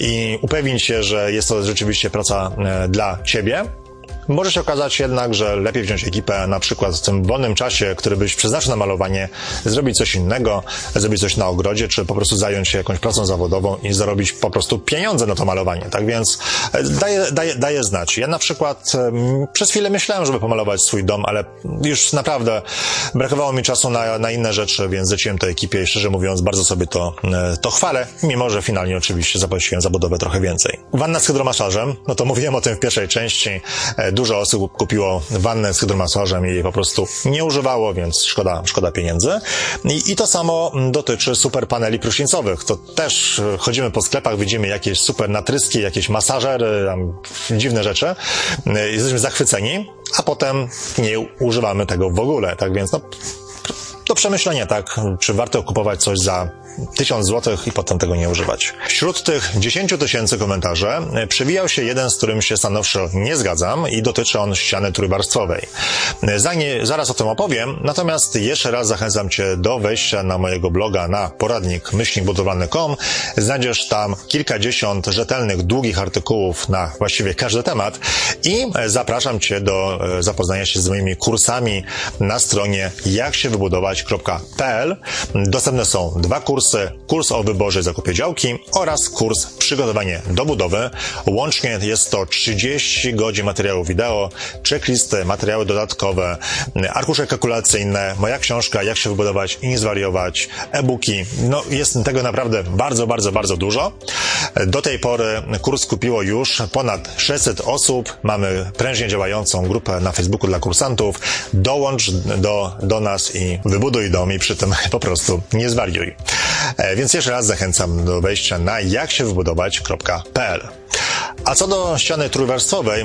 Speaker 1: i upewnić się, że jest to rzeczywiście praca y, dla Ciebie. Może się okazać jednak, że lepiej wziąć ekipę na przykład w tym wolnym czasie, który byś przeznaczył na malowanie, zrobić coś innego, zrobić coś na ogrodzie, czy po prostu zająć się jakąś pracą zawodową i zarobić po prostu pieniądze na to malowanie. Tak więc e, daje, daje, daje znać. Ja na przykład przez chwilę myślałem, żeby pomalować swój dom, ale już naprawdę brakowało mi czasu na, na inne rzeczy, więc zleciłem to ekipie i szczerze mówiąc bardzo sobie to, e, to chwalę, mimo że finalnie oczywiście zapłaciłem za budowę trochę więcej. Wanna z hydromasażem, no to mówiłem o tym w pierwszej części. E, dużo osób kupiło wannę z hydromasażem i jej po prostu nie używało, więc szkoda, szkoda pieniędzy. I, I to samo dotyczy super paneli prysznicowych. To też chodzimy po sklepach, widzimy jakieś super natryski, jakieś masażery, dziwne rzeczy. Jesteśmy zachwyceni, a potem nie używamy tego w ogóle. Tak więc no, do przemyślenia, tak, czy warto kupować coś za tysiąc złotych i potem tego nie używać. Wśród tych 10 tysięcy komentarzy e, przewijał się jeden, z którym się stanowczo nie zgadzam i dotyczy on ściany trójwarstwowej. E, zaraz o tym opowiem, natomiast jeszcze raz zachęcam Cię do wejścia na mojego bloga na poradnik myślnikbudowlany.com. Znajdziesz tam kilkadziesiąt rzetelnych, długich artykułów na właściwie każdy temat i e, zapraszam Cię do zapoznania się z moimi kursami na stronie jaksiewybudować.pl. Dostępne są dwa kursy kursy, kurs o wyborze i zakupie działki oraz kurs przygotowanie do budowy. Łącznie jest to 30 godzin materiału wideo, checklisty, materiały dodatkowe, arkusze kalkulacyjne, moja książka Jak się wybudować i nie zwariować, e-booki. No jest tego naprawdę bardzo, bardzo, bardzo dużo. Do tej pory kurs kupiło już ponad 600 osób. Mamy prężnie działającą grupę na Facebooku dla kursantów. Dołącz do, do nas i wybuduj dom i przy tym po prostu nie zwariuj. E, więc jeszcze raz zachęcam do wejścia na jaksiewybudować.pl. A co do ściany trójwarstwowej,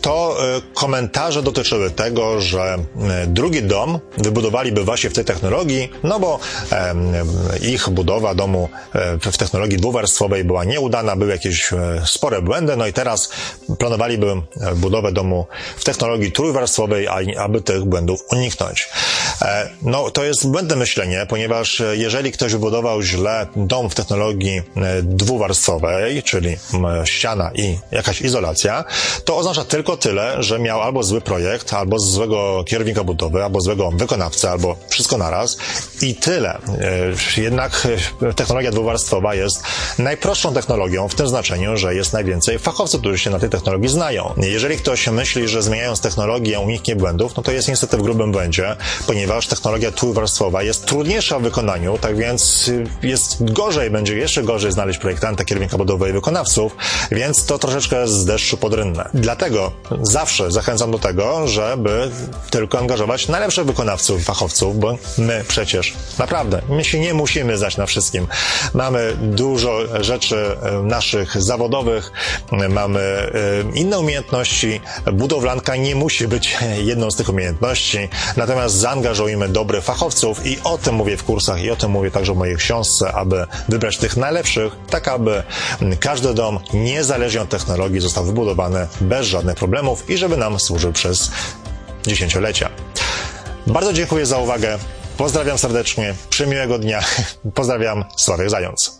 Speaker 1: to komentarze dotyczyły tego, że drugi dom wybudowaliby właśnie w tej technologii, no bo ich budowa domu w technologii dwuwarstwowej była nieudana, były jakieś spore błędy, no i teraz planowaliby budowę domu w technologii trójwarstwowej, aby tych błędów uniknąć. No, to jest błędne myślenie, ponieważ jeżeli ktoś wybudował źle dom w technologii dwuwarstwowej, czyli ściana i jakaś izolacja, to oznacza tylko tyle, że miał albo zły projekt, albo złego kierownika budowy, albo złego wykonawcę, albo wszystko naraz i tyle. E, jednak technologia dwuwarstwowa jest najprostszą technologią w tym znaczeniu, że jest najwięcej fachowców, którzy się na tej technologii znają. Jeżeli ktoś myśli, że zmieniając technologię uniknie błędów, no to jest niestety w grubym błędzie, ponieważ technologia trójwarstwowa jest trudniejsza w wykonaniu, tak więc jest gorzej, będzie jeszcze gorzej znaleźć projektanta, kierownika budowy i wykonawców, więc to troszeczkę z deszczu pod rynne. Dlatego zawsze zachęcam do tego, żeby tylko angażować najlepszych wykonawców, fachowców, bo my przecież naprawdę, my się nie musimy znać na wszystkim. Mamy dużo rzeczy e, naszych zawodowych, mamy e, inne umiejętności. Budowlanka nie musi być jedną z tych umiejętności, natomiast zaangażujmy dobrych fachowców i o tym mówię w kursach i o tym mówię także w mojej książce, aby wybrać tych najlepszych, tak aby każdy dom, niezależnie od technologii, został wybudowany bez żadnych problemów i żeby nam służył przez dziesięciolecia. Bardzo dziękuję za uwagę. Pozdrawiam serdecznie. Przymiłego dnia. Pozdrawiam. Sławek Zając.